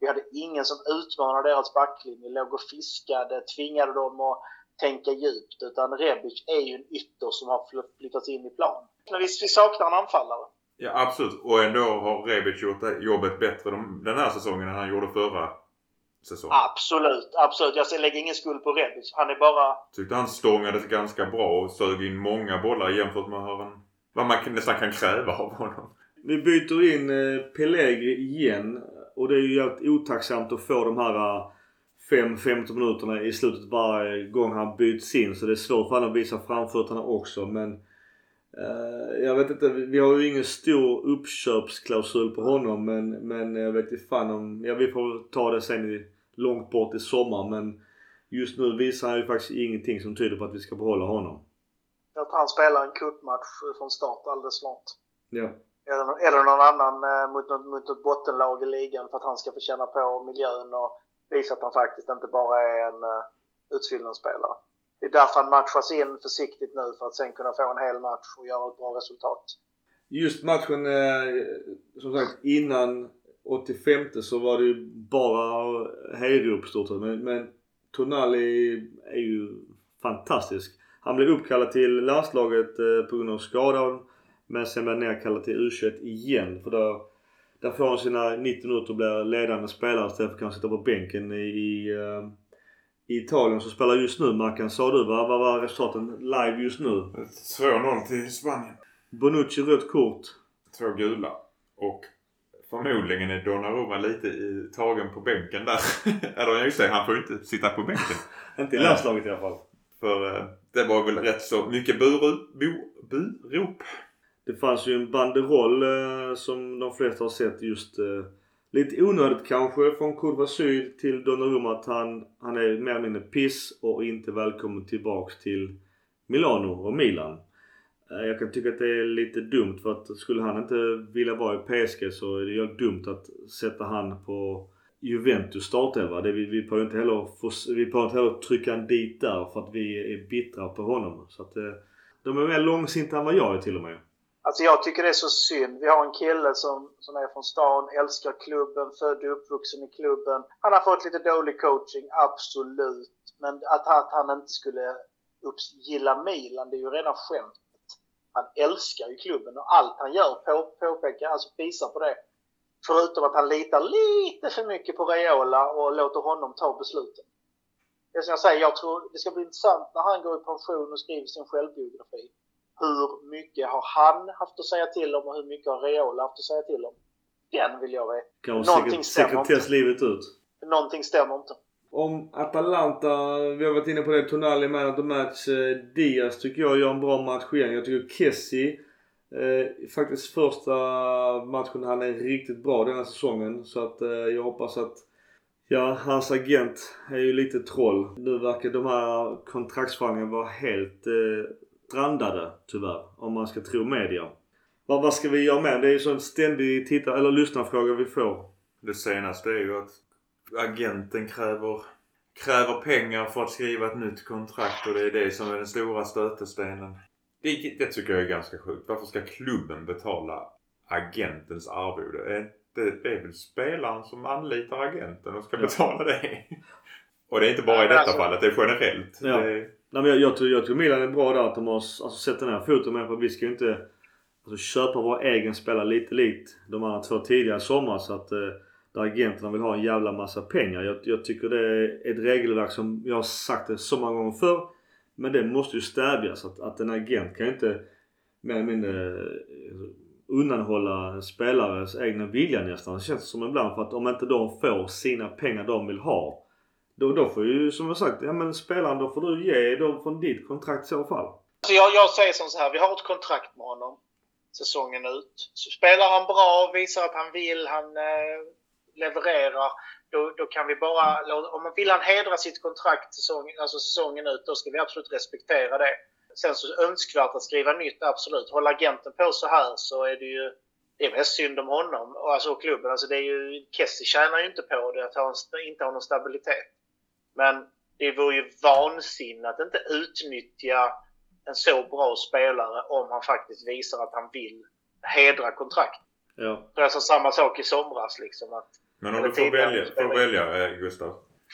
Vi hade ingen som utmanade deras backlinje, låg och fiskade, tvingade dem att tänka djupt. Utan Rebic är ju en ytter som har flyttats in i plan. Men visst, vi saknar en anfallare. Ja absolut. Och ändå har Rebic gjort jobbet bättre den här säsongen än han gjorde förra säsongen. Absolut, absolut. Jag lägger ingen skuld på Rebic. Han är bara... Tyckte han stångade ganska bra och sög in många bollar jämfört med vad man nästan kan kräva av honom. Vi byter in eh, Pellegri igen. Och det är ju jävligt otacksamt att få de här eh, 5-15 minuterna i slutet varje gång han byts in. Så det är svårt för honom att visa framfötterna också. Men eh, jag vet inte. Vi har ju ingen stor uppköpsklausul på honom. Men, men jag vet inte fan om... Ja vi får ta det sen i, långt bort i sommar. Men just nu visar han ju faktiskt ingenting som tyder på att vi ska behålla honom. Jag tror han spelar en cupmatch från start alldeles snart. Ja. Eller, eller någon annan eh, mot, något, mot ett bottenlag i ligan för att han ska få känna på miljön och visa att han faktiskt inte bara är en uh, utfyllnadsspelare. Det är därför han matchas in försiktigt nu för att sen kunna få en hel match och göra ett bra resultat. Just matchen, eh, som sagt innan 85 så var det ju bara hejdrop stort men, men Tonali är ju fantastisk. Han blev uppkallad till landslaget eh, på grund av skadan. Men sen blev nerkallad till U21 igen. För då, där får han sina 90 minuter och blir ledande spelare istället för att kanske sitta på bänken i, i, uh, i Italien som spelar just nu. Mackan, sa du vad, vad var resultaten live just nu? 2-0 till Spanien. Bonucci rött kort. Två gula. Och förmodligen är Donnarumma lite i, tagen på bänken där. [LAUGHS] Eller just det, han får ju inte sitta på bänken. [LAUGHS] inte i landslaget i alla fall. För uh, det var väl rätt så mycket burop. Det fanns ju en banderoll eh, som de flesta har sett just eh, lite onödigt kanske från Kurva Syd till Donnarumma att han, han är mer eller mindre piss och inte välkommen tillbaks till Milano och Milan. Eh, jag kan tycka att det är lite dumt för att skulle han inte vilja vara i PSG så är det ju dumt att sätta han på Juventus startelva. vi, vi behöver inte heller, vi behöver inte heller trycka en dit där för att vi är bittra på honom. Så att eh, de är mer långsinta än vad jag är till och med. Alltså jag tycker det är så synd. Vi har en kille som, som är från stan, älskar klubben, född och uppvuxen i klubben. Han har fått lite dålig coaching, absolut. Men att, att han inte skulle gilla Milan, det är ju rena skämtet. Han älskar ju klubben och allt han gör på, påpekar, alltså visar på det. Förutom att han litar lite för mycket på Raiola och låter honom ta besluten. Det som jag säger, jag tror det ska bli intressant när han går i pension och skriver sin självbiografi hur mycket har han haft att säga till om och hur mycket har Reola haft att säga till om? Den vill jag veta. Kanske Någonting sekretess livet ut. Någonting stämmer inte. Om Atalanta, vi har varit inne på det, Tonali man of the match. Eh, Diaz tycker jag gör en bra match igen. Jag tycker Kessie eh, faktiskt första matchen han är riktigt bra denna säsongen. Så att eh, jag hoppas att Ja, hans agent är ju lite troll. Nu verkar de här kontraktsförhandlingarna vara helt eh, strandade tyvärr. Om man ska tro media. Vad, vad ska vi göra med? Det är ju en ständig titta eller lyssnarfråga vi får. Det senaste är ju att agenten kräver, kräver pengar för att skriva ett nytt kontrakt och det är det som är den stora stötestenen. Det, det tycker jag är ganska sjukt. Varför ska klubben betala agentens arvode? Det, det är väl spelaren som anlitar agenten och ska ja. betala det. [LAUGHS] Och det är inte bara i detta alltså, fallet, det är generellt. Ja. Det, Nej, men jag, jag, tror, jag tror Milan är bra där att de har alltså, sett den här foten med för vi ska ju inte alltså, köpa vår egen spelare lite likt de andra två tidigare sommar så att eh, där agenterna vill ha en jävla massa pengar. Jag, jag tycker det är ett regelverk som jag har sagt det så många gånger förr. Men det måste ju stävjas. Att, att en agent kan ju inte mer eller mindre eh, undanhålla en spelares egna vilja nästan. Det känns som ibland för att om inte de får sina pengar de vill ha då, då får ju som jag sagt, ja men spelaren då får du ge dem från ditt kontrakt i så fall. Så jag, jag säger som så här, vi har ett kontrakt med honom säsongen ut. Så spelar han bra, visar att han vill, han eh, levererar. Då, då kan vi bara, om man vill han hedra sitt kontrakt säsong, alltså säsongen ut, då ska vi absolut respektera det. Sen så önskvärt att skriva nytt, absolut. Håller agenten på så här så är det ju det är mest synd om honom och alltså klubben. Alltså det är ju, Kessie tjänar ju inte på det, att han inte har någon stabilitet. Men det vore ju vansinne att inte utnyttja en så bra spelare om han faktiskt visar att han vill hedra kontrakt. Ja. Det är alltså samma sak i somras liksom. Att Men om du får välja, får välja eh, Gustav.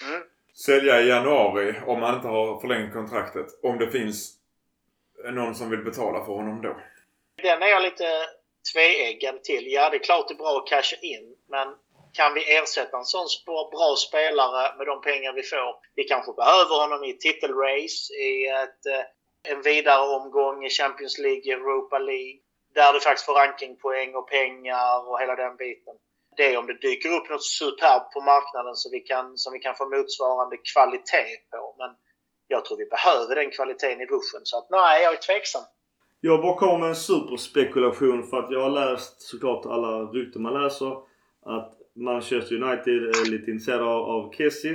Mm. Sälja i januari om han inte har förlängt kontraktet. Om det finns någon som vill betala för honom då. Den är jag lite tveeggad till. Ja, det är klart det är bra att casha in. Men kan vi ersätta en sån bra spelare med de pengar vi får? Vi kanske behöver honom i ett titelrace, i ett, eh, en vidare omgång i Champions League, Europa League. Där du faktiskt får rankingpoäng och pengar och hela den biten. Det är om det dyker upp något superbt på marknaden som vi kan, som vi kan få motsvarande kvalitet på. Men jag tror vi behöver den kvaliteten i ruschen. Så att nej, jag är tveksam. Jag bara kommer med en superspekulation för att jag har läst såklart alla rykten man läser. Att Manchester United är lite intresserade av Kessie.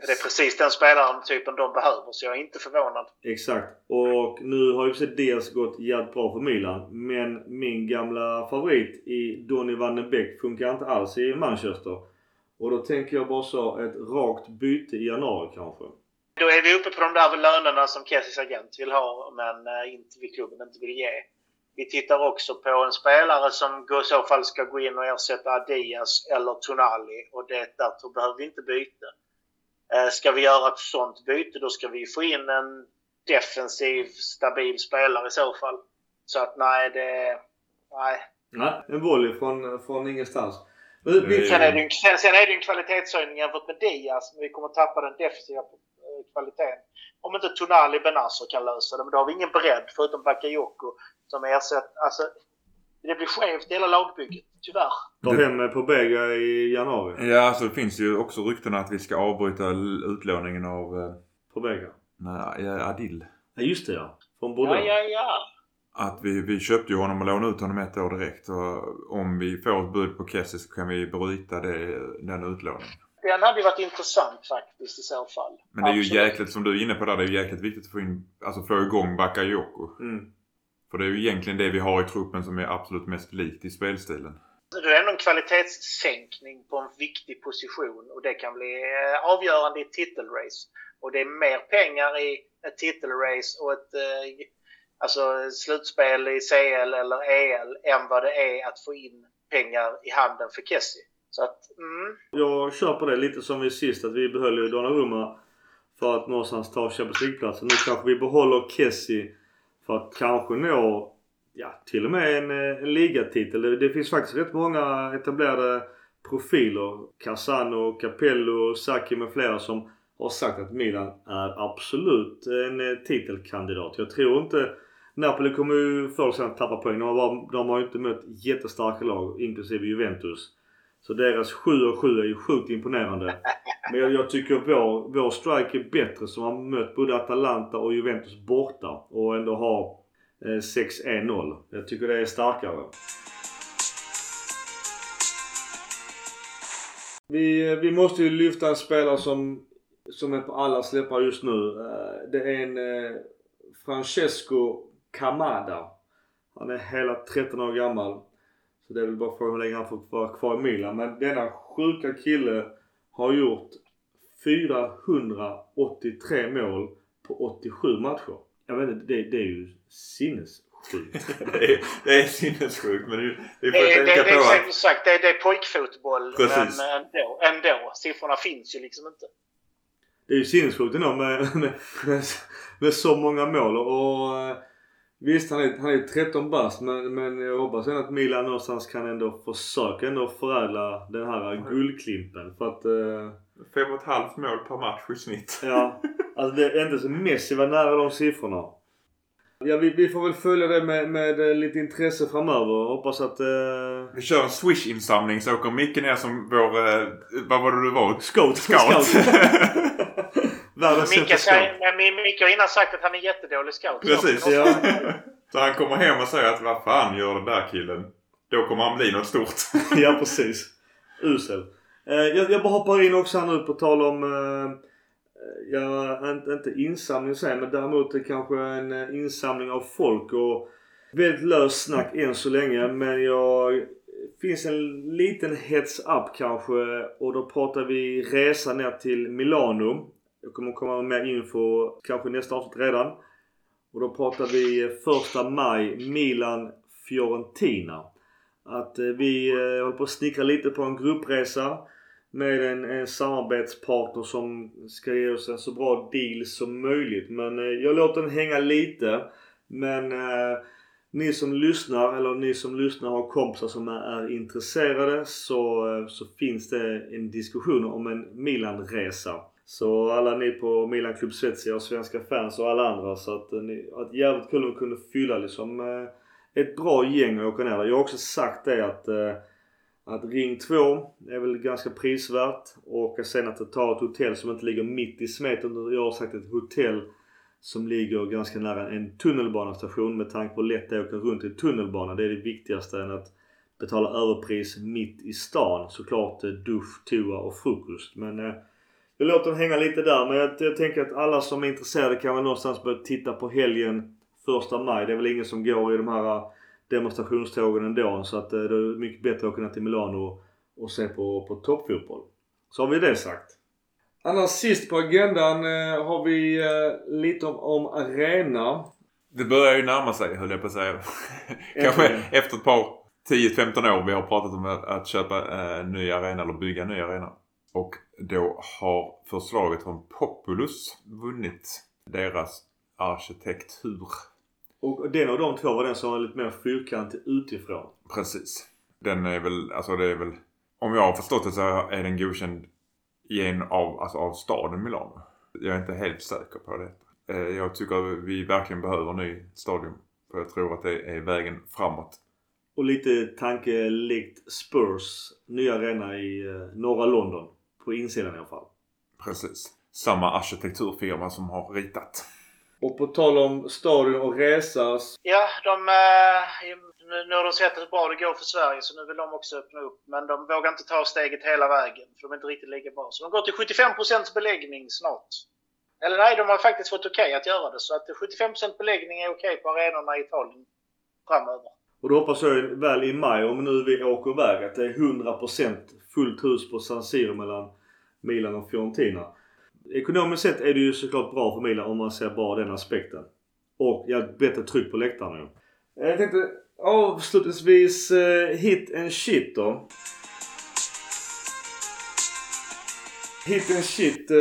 Det är precis den spelaren typen de behöver så jag är inte förvånad. Exakt. Och nu har ju sig Diaz gått jävligt bra för Milan. Men min gamla favorit i Donny van den Beek funkar inte alls i Manchester. Och då tänker jag bara så ett rakt byte i januari kanske. Då är vi uppe på de där lönerna som Kessis agent vill ha men eh, inte vi klubben inte vill ge. Vi tittar också på en spelare som i så fall ska gå in och ersätta Diaz eller Tonali och det där behöver vi inte byta. Eh, Ska vi göra ett sånt byte då ska vi få in en defensiv stabil spelare i så fall. Så att nej, det... Nej. Nej, en volley från, från ingenstans. Sen är det ju en, sen, sen är det en kvalitetshöjning jämfört med Diaz. Men vi kommer tappa den defensiva eh, kvaliteten. Om inte Tonali Benazzo kan lösa det. Men då har vi ingen bredd förutom Bakayoko som ersätter... Alltså, det blir skevt i hela lagbygget. Tyvärr. tar hem på Bega i januari. Ja, alltså det finns ju också rykten att vi ska avbryta utlåningen av eh, På Bega. nej, ja, Adil. Ja just det ja. Från Ja, Bordeaux. ja, ja. Att vi, vi köpte ju honom och lånade ut honom ett år direkt. Och om vi får ett bud på Kessie så kan vi bryta det, den utlåningen. Den hade ju varit intressant faktiskt i så fall. Men det är ju Absolut. jäkligt, som du är inne på där, det är ju jäkligt viktigt att få in, alltså få igång Bakayoko. Mm. För det är ju egentligen det vi har i truppen som är absolut mest likt i spelstilen. Det är ändå en kvalitetssänkning på en viktig position och det kan bli eh, avgörande i ett titelrace. Och det är mer pengar i ett titelrace och ett eh, alltså slutspel i CL eller EL än vad det är att få in pengar i handen för Kessie. Så att, mm, Jag kör på det lite som vi sist att vi behöll ju Donnarumma för att någonstans ta Champions League-platsen. Nu kanske vi behåller Kessie för att kanske nå ja, till och med en, eh, en ligatitel. Det, det finns faktiskt rätt många etablerade profiler. Casano, Capello, Sacchi med flera som har sagt att Milan är absolut en eh, titelkandidat. Jag tror inte Napoli kommer ju förr eller senare tappa poäng. De har, bara, de har ju inte mött jättestarka lag, inklusive Juventus. Så deras 7 och 7 är ju sjukt imponerande. Men jag, jag tycker vår, vår strike är bättre som har mött både Atalanta och Juventus borta och ändå har eh, 6-1-0. Jag tycker det är starkare. Vi, eh, vi måste ju lyfta en spelare som, som är på alla släppar just nu. Eh, det är en eh, Francesco Camada. Han är hela 13 år gammal. Så det är väl bara frågan hur länge han får vara kvar i Milan. Men denna sjuka kille har gjort 483 mål på 87 matcher. Jag vet inte, det, det är ju sinnessjukt. [LAUGHS] det, är, det är sinnessjukt men det, det det, får det, det, tänka det på är att... som sagt det, det är pojkfotboll Precis. men ändå, ändå. Siffrorna finns ju liksom inte. Det är ju sinnessjukt ändå med, [LAUGHS] med, med, med så många mål. Och eh, visst, han är, han är 13 bast men, men jag hoppas ändå att Milan någonstans kan ändå försöka ändå förädla den här guldklimpen. För att... Eh, Fem och ett halvt mål per match i snitt. [LAUGHS] Ja, alltså det är inte så Messi var nära de siffrorna. Ja, vi, vi får väl följa det med, med eh, lite intresse framöver. Hoppas att... Eh... Vi kör en Swish-insamling så åker Micke ner som vår... Eh, vad var det du var? Scout! Scout. Scout. [LAUGHS] säger- men Micke har innan sagt att han är jättedålig scout. Precis. Ja. Så han kommer hem och säger att vad fan gör den där killen? Då kommer han bli något stort. [LAUGHS] ja, precis. Usel. Eh, jag, jag bara hoppar in också här nu på tal om... Eh, ja, inte, inte insamling sig men däremot kanske en eh, insamling av folk och väldigt löst snack än så länge men jag... finns en liten heads up kanske och då pratar vi resa ner till Milano. Jag kommer komma med mer info kanske nästa avsnitt redan. Och då pratar vi första maj Milan Fiorentina. att eh, vi eh, håller på att snickra lite på en gruppresa med en, en samarbetspartner som ska ge oss en så bra deal som möjligt. Men eh, jag låter den hänga lite. Men eh, ni som lyssnar eller ni som lyssnar har kompisar som är, är intresserade så, eh, så finns det en diskussion om en Milan-resa. Så alla ni på Milan Club Svezia och svenska fans och alla andra så att, eh, ni, att jävligt kul om vi kunde fylla liksom eh, ett bra gäng och åka ner där. Jag har också sagt det att eh, att Ring 2 är väl ganska prisvärt och sen att ta ett hotell som inte ligger mitt i smeten. Jag har sagt ett hotell som ligger ganska nära en tunnelbanestation med tanke på hur lätt det är att åka runt i tunnelbana. Det är det viktigaste än att betala överpris mitt i stan. Såklart eh, dusch, toa och frukost. Men eh, jag låter den hänga lite där. Men jag, jag, tänker att alla som är intresserade kan väl någonstans börja titta på helgen första maj. Det är väl ingen som går i de här demonstrationstågen ändå. Så att eh, det är mycket bättre att åka ner till Milano och, och se på, på toppfotboll. Så har vi det sagt. Annars sist på agendan eh, har vi eh, lite om, om arena. Det börjar ju närma sig höll jag på att säga. [LAUGHS] Kanske efter ett par 10-15 år vi har pratat om att, att köpa en ny arena eller bygga ny arena. Och då har förslaget från Populus vunnit deras arkitektur och den av de två var den som var lite mer fyrkantig utifrån. Precis. Den är väl, alltså det är väl... Om jag har förstått det så är den godkänd i en av, alltså av staden Milano. Jag är inte helt säker på det. Eh, jag tycker att vi verkligen behöver en ny stadion. För jag tror att det är vägen framåt. Och lite tanke likt Spurs nya arena i eh, norra London. På insidan i alla fall. Precis. Samma arkitekturfirma som har ritat. Och på tal om stadion och resa. Ja, de, eh, nu, nu har de sett hur bra det går för Sverige så nu vill de också öppna upp. Men de vågar inte ta steget hela vägen för de är inte riktigt lika bra. Så de går till 75% beläggning snart. Eller nej, de har faktiskt fått okej okay att göra det. Så att 75% beläggning är okej okay på arenorna i Italien framöver. Och då hoppas jag väl i maj, om nu vi åker iväg, att det är 100% fullt hus på San Siro mellan Milan och Fiorentina. Ekonomiskt sett är det ju såklart bra för Milan om man ser bara den aspekten. Och ja, bättre tryck på läktarna eh, Jag tänkte avslutningsvis eh, hit and shit då. Hit and shit. Eh,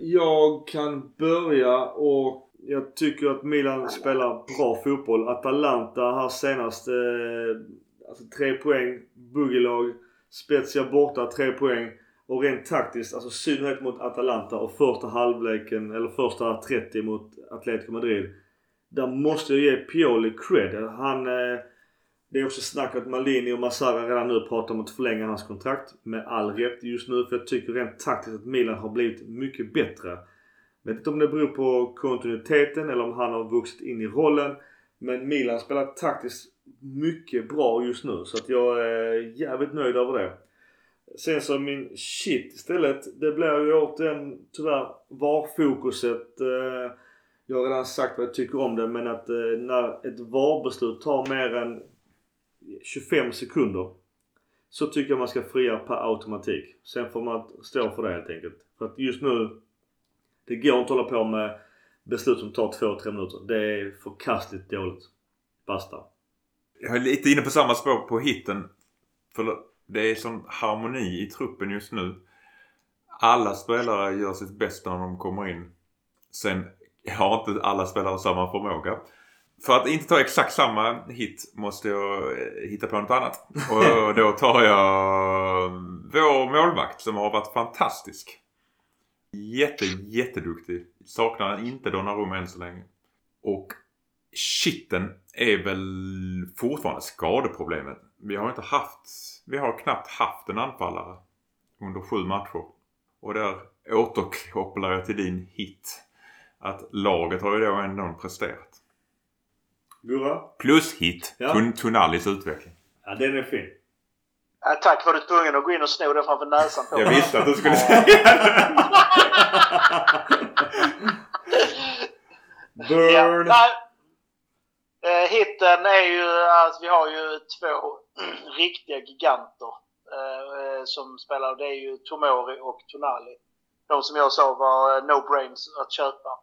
jag kan börja och jag tycker att Milan spelar bra fotboll. Atalanta här senast. Eh, alltså tre poäng. Buggelag. Spezia borta 3 poäng. Och rent taktiskt, alltså synnerhet mot Atalanta och första halvleken, eller första 30 mot Atletico Madrid. Där måste jag ge Pioli cred. Han... Eh, det är också snack att Malini och Massara redan nu pratar om att förlänga hans kontrakt. Med all rätt just nu för jag tycker rent taktiskt att Milan har blivit mycket bättre. Vet inte om det beror på kontinuiteten eller om han har vuxit in i rollen. Men Milan spelar taktiskt mycket bra just nu så att jag är jävligt nöjd över det. Sen så min shit istället. Det blir ju återigen tyvärr VAR-fokuset. Eh, jag har redan sagt vad jag tycker om det men att eh, när ett VAR-beslut tar mer än 25 sekunder så tycker jag man ska fria per automatik. Sen får man stå för det helt enkelt. För att just nu det går inte att hålla på med beslut som tar 2-3 minuter. Det är förkastligt dåligt. Basta. Jag är lite inne på samma spår på hitten. För det är sån harmoni i truppen just nu. Alla spelare gör sitt bästa när de kommer in. Sen har inte alla spelare samma förmåga. För att inte ta exakt samma hit måste jag eh, hitta på något annat. Och då tar jag eh, vår målvakt som har varit fantastisk. Jätte, jätteduktig. Saknar inte Donnarumma än så länge. Och shitten är väl fortfarande skadeproblemet. Vi har inte haft vi har knappt haft en anfallare under sju matcher. Och där återkopplar jag till din hit. Att laget har ju då ändå presterat. Gurra? Plus hit. Ja. Tun Tunalis utveckling. Ja, den är fin. Ja, tack var du tvungen att gå in och sno den framför näsan på Jag visste att du skulle säga det. [LAUGHS] Burn! Ja, eh, hitten är ju att vi har ju två [CLEARS THROAT] riktiga giganter eh, som spelar. Det är ju Tomori och Tonali. De som jag sa var eh, no-brains att köpa.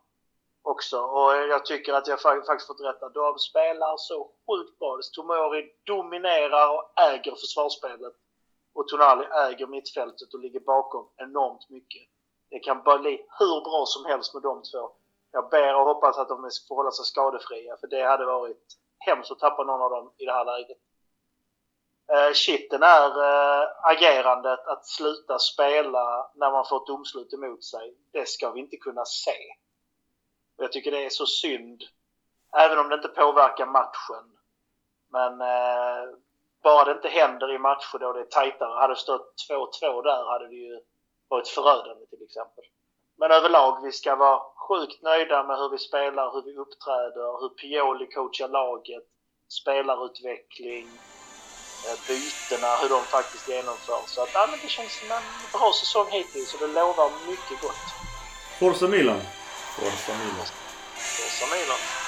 också. Och jag tycker att jag faktiskt fått rätta. De spelar så sjukt bra. Tomori dominerar och äger försvarsspelet. Och Tonali äger mittfältet och ligger bakom enormt mycket. Det kan bara bli hur bra som helst med de två. Jag ber och hoppas att de får hålla sig skadefria för det hade varit hemskt att tappa någon av dem i det här läget. Eh, shitten är eh, agerandet att sluta spela när man får ett domslut emot sig. Det ska vi inte kunna se. Jag tycker det är så synd. Även om det inte påverkar matchen. Men eh, bara det inte händer i matcher då det är tajtare. Hade det stått 2-2 där hade det ju varit förödande till exempel. Men överlag, vi ska vara sjukt nöjda med hur vi spelar, hur vi uppträder, hur Pioli coachar laget, spelarutveckling, eh, bytena, hur de faktiskt genomförs. Så att, ja, men det känns som en bra säsong hittills och det lovar mycket gott. Forza Milan! Forza Milan. Forza Milan.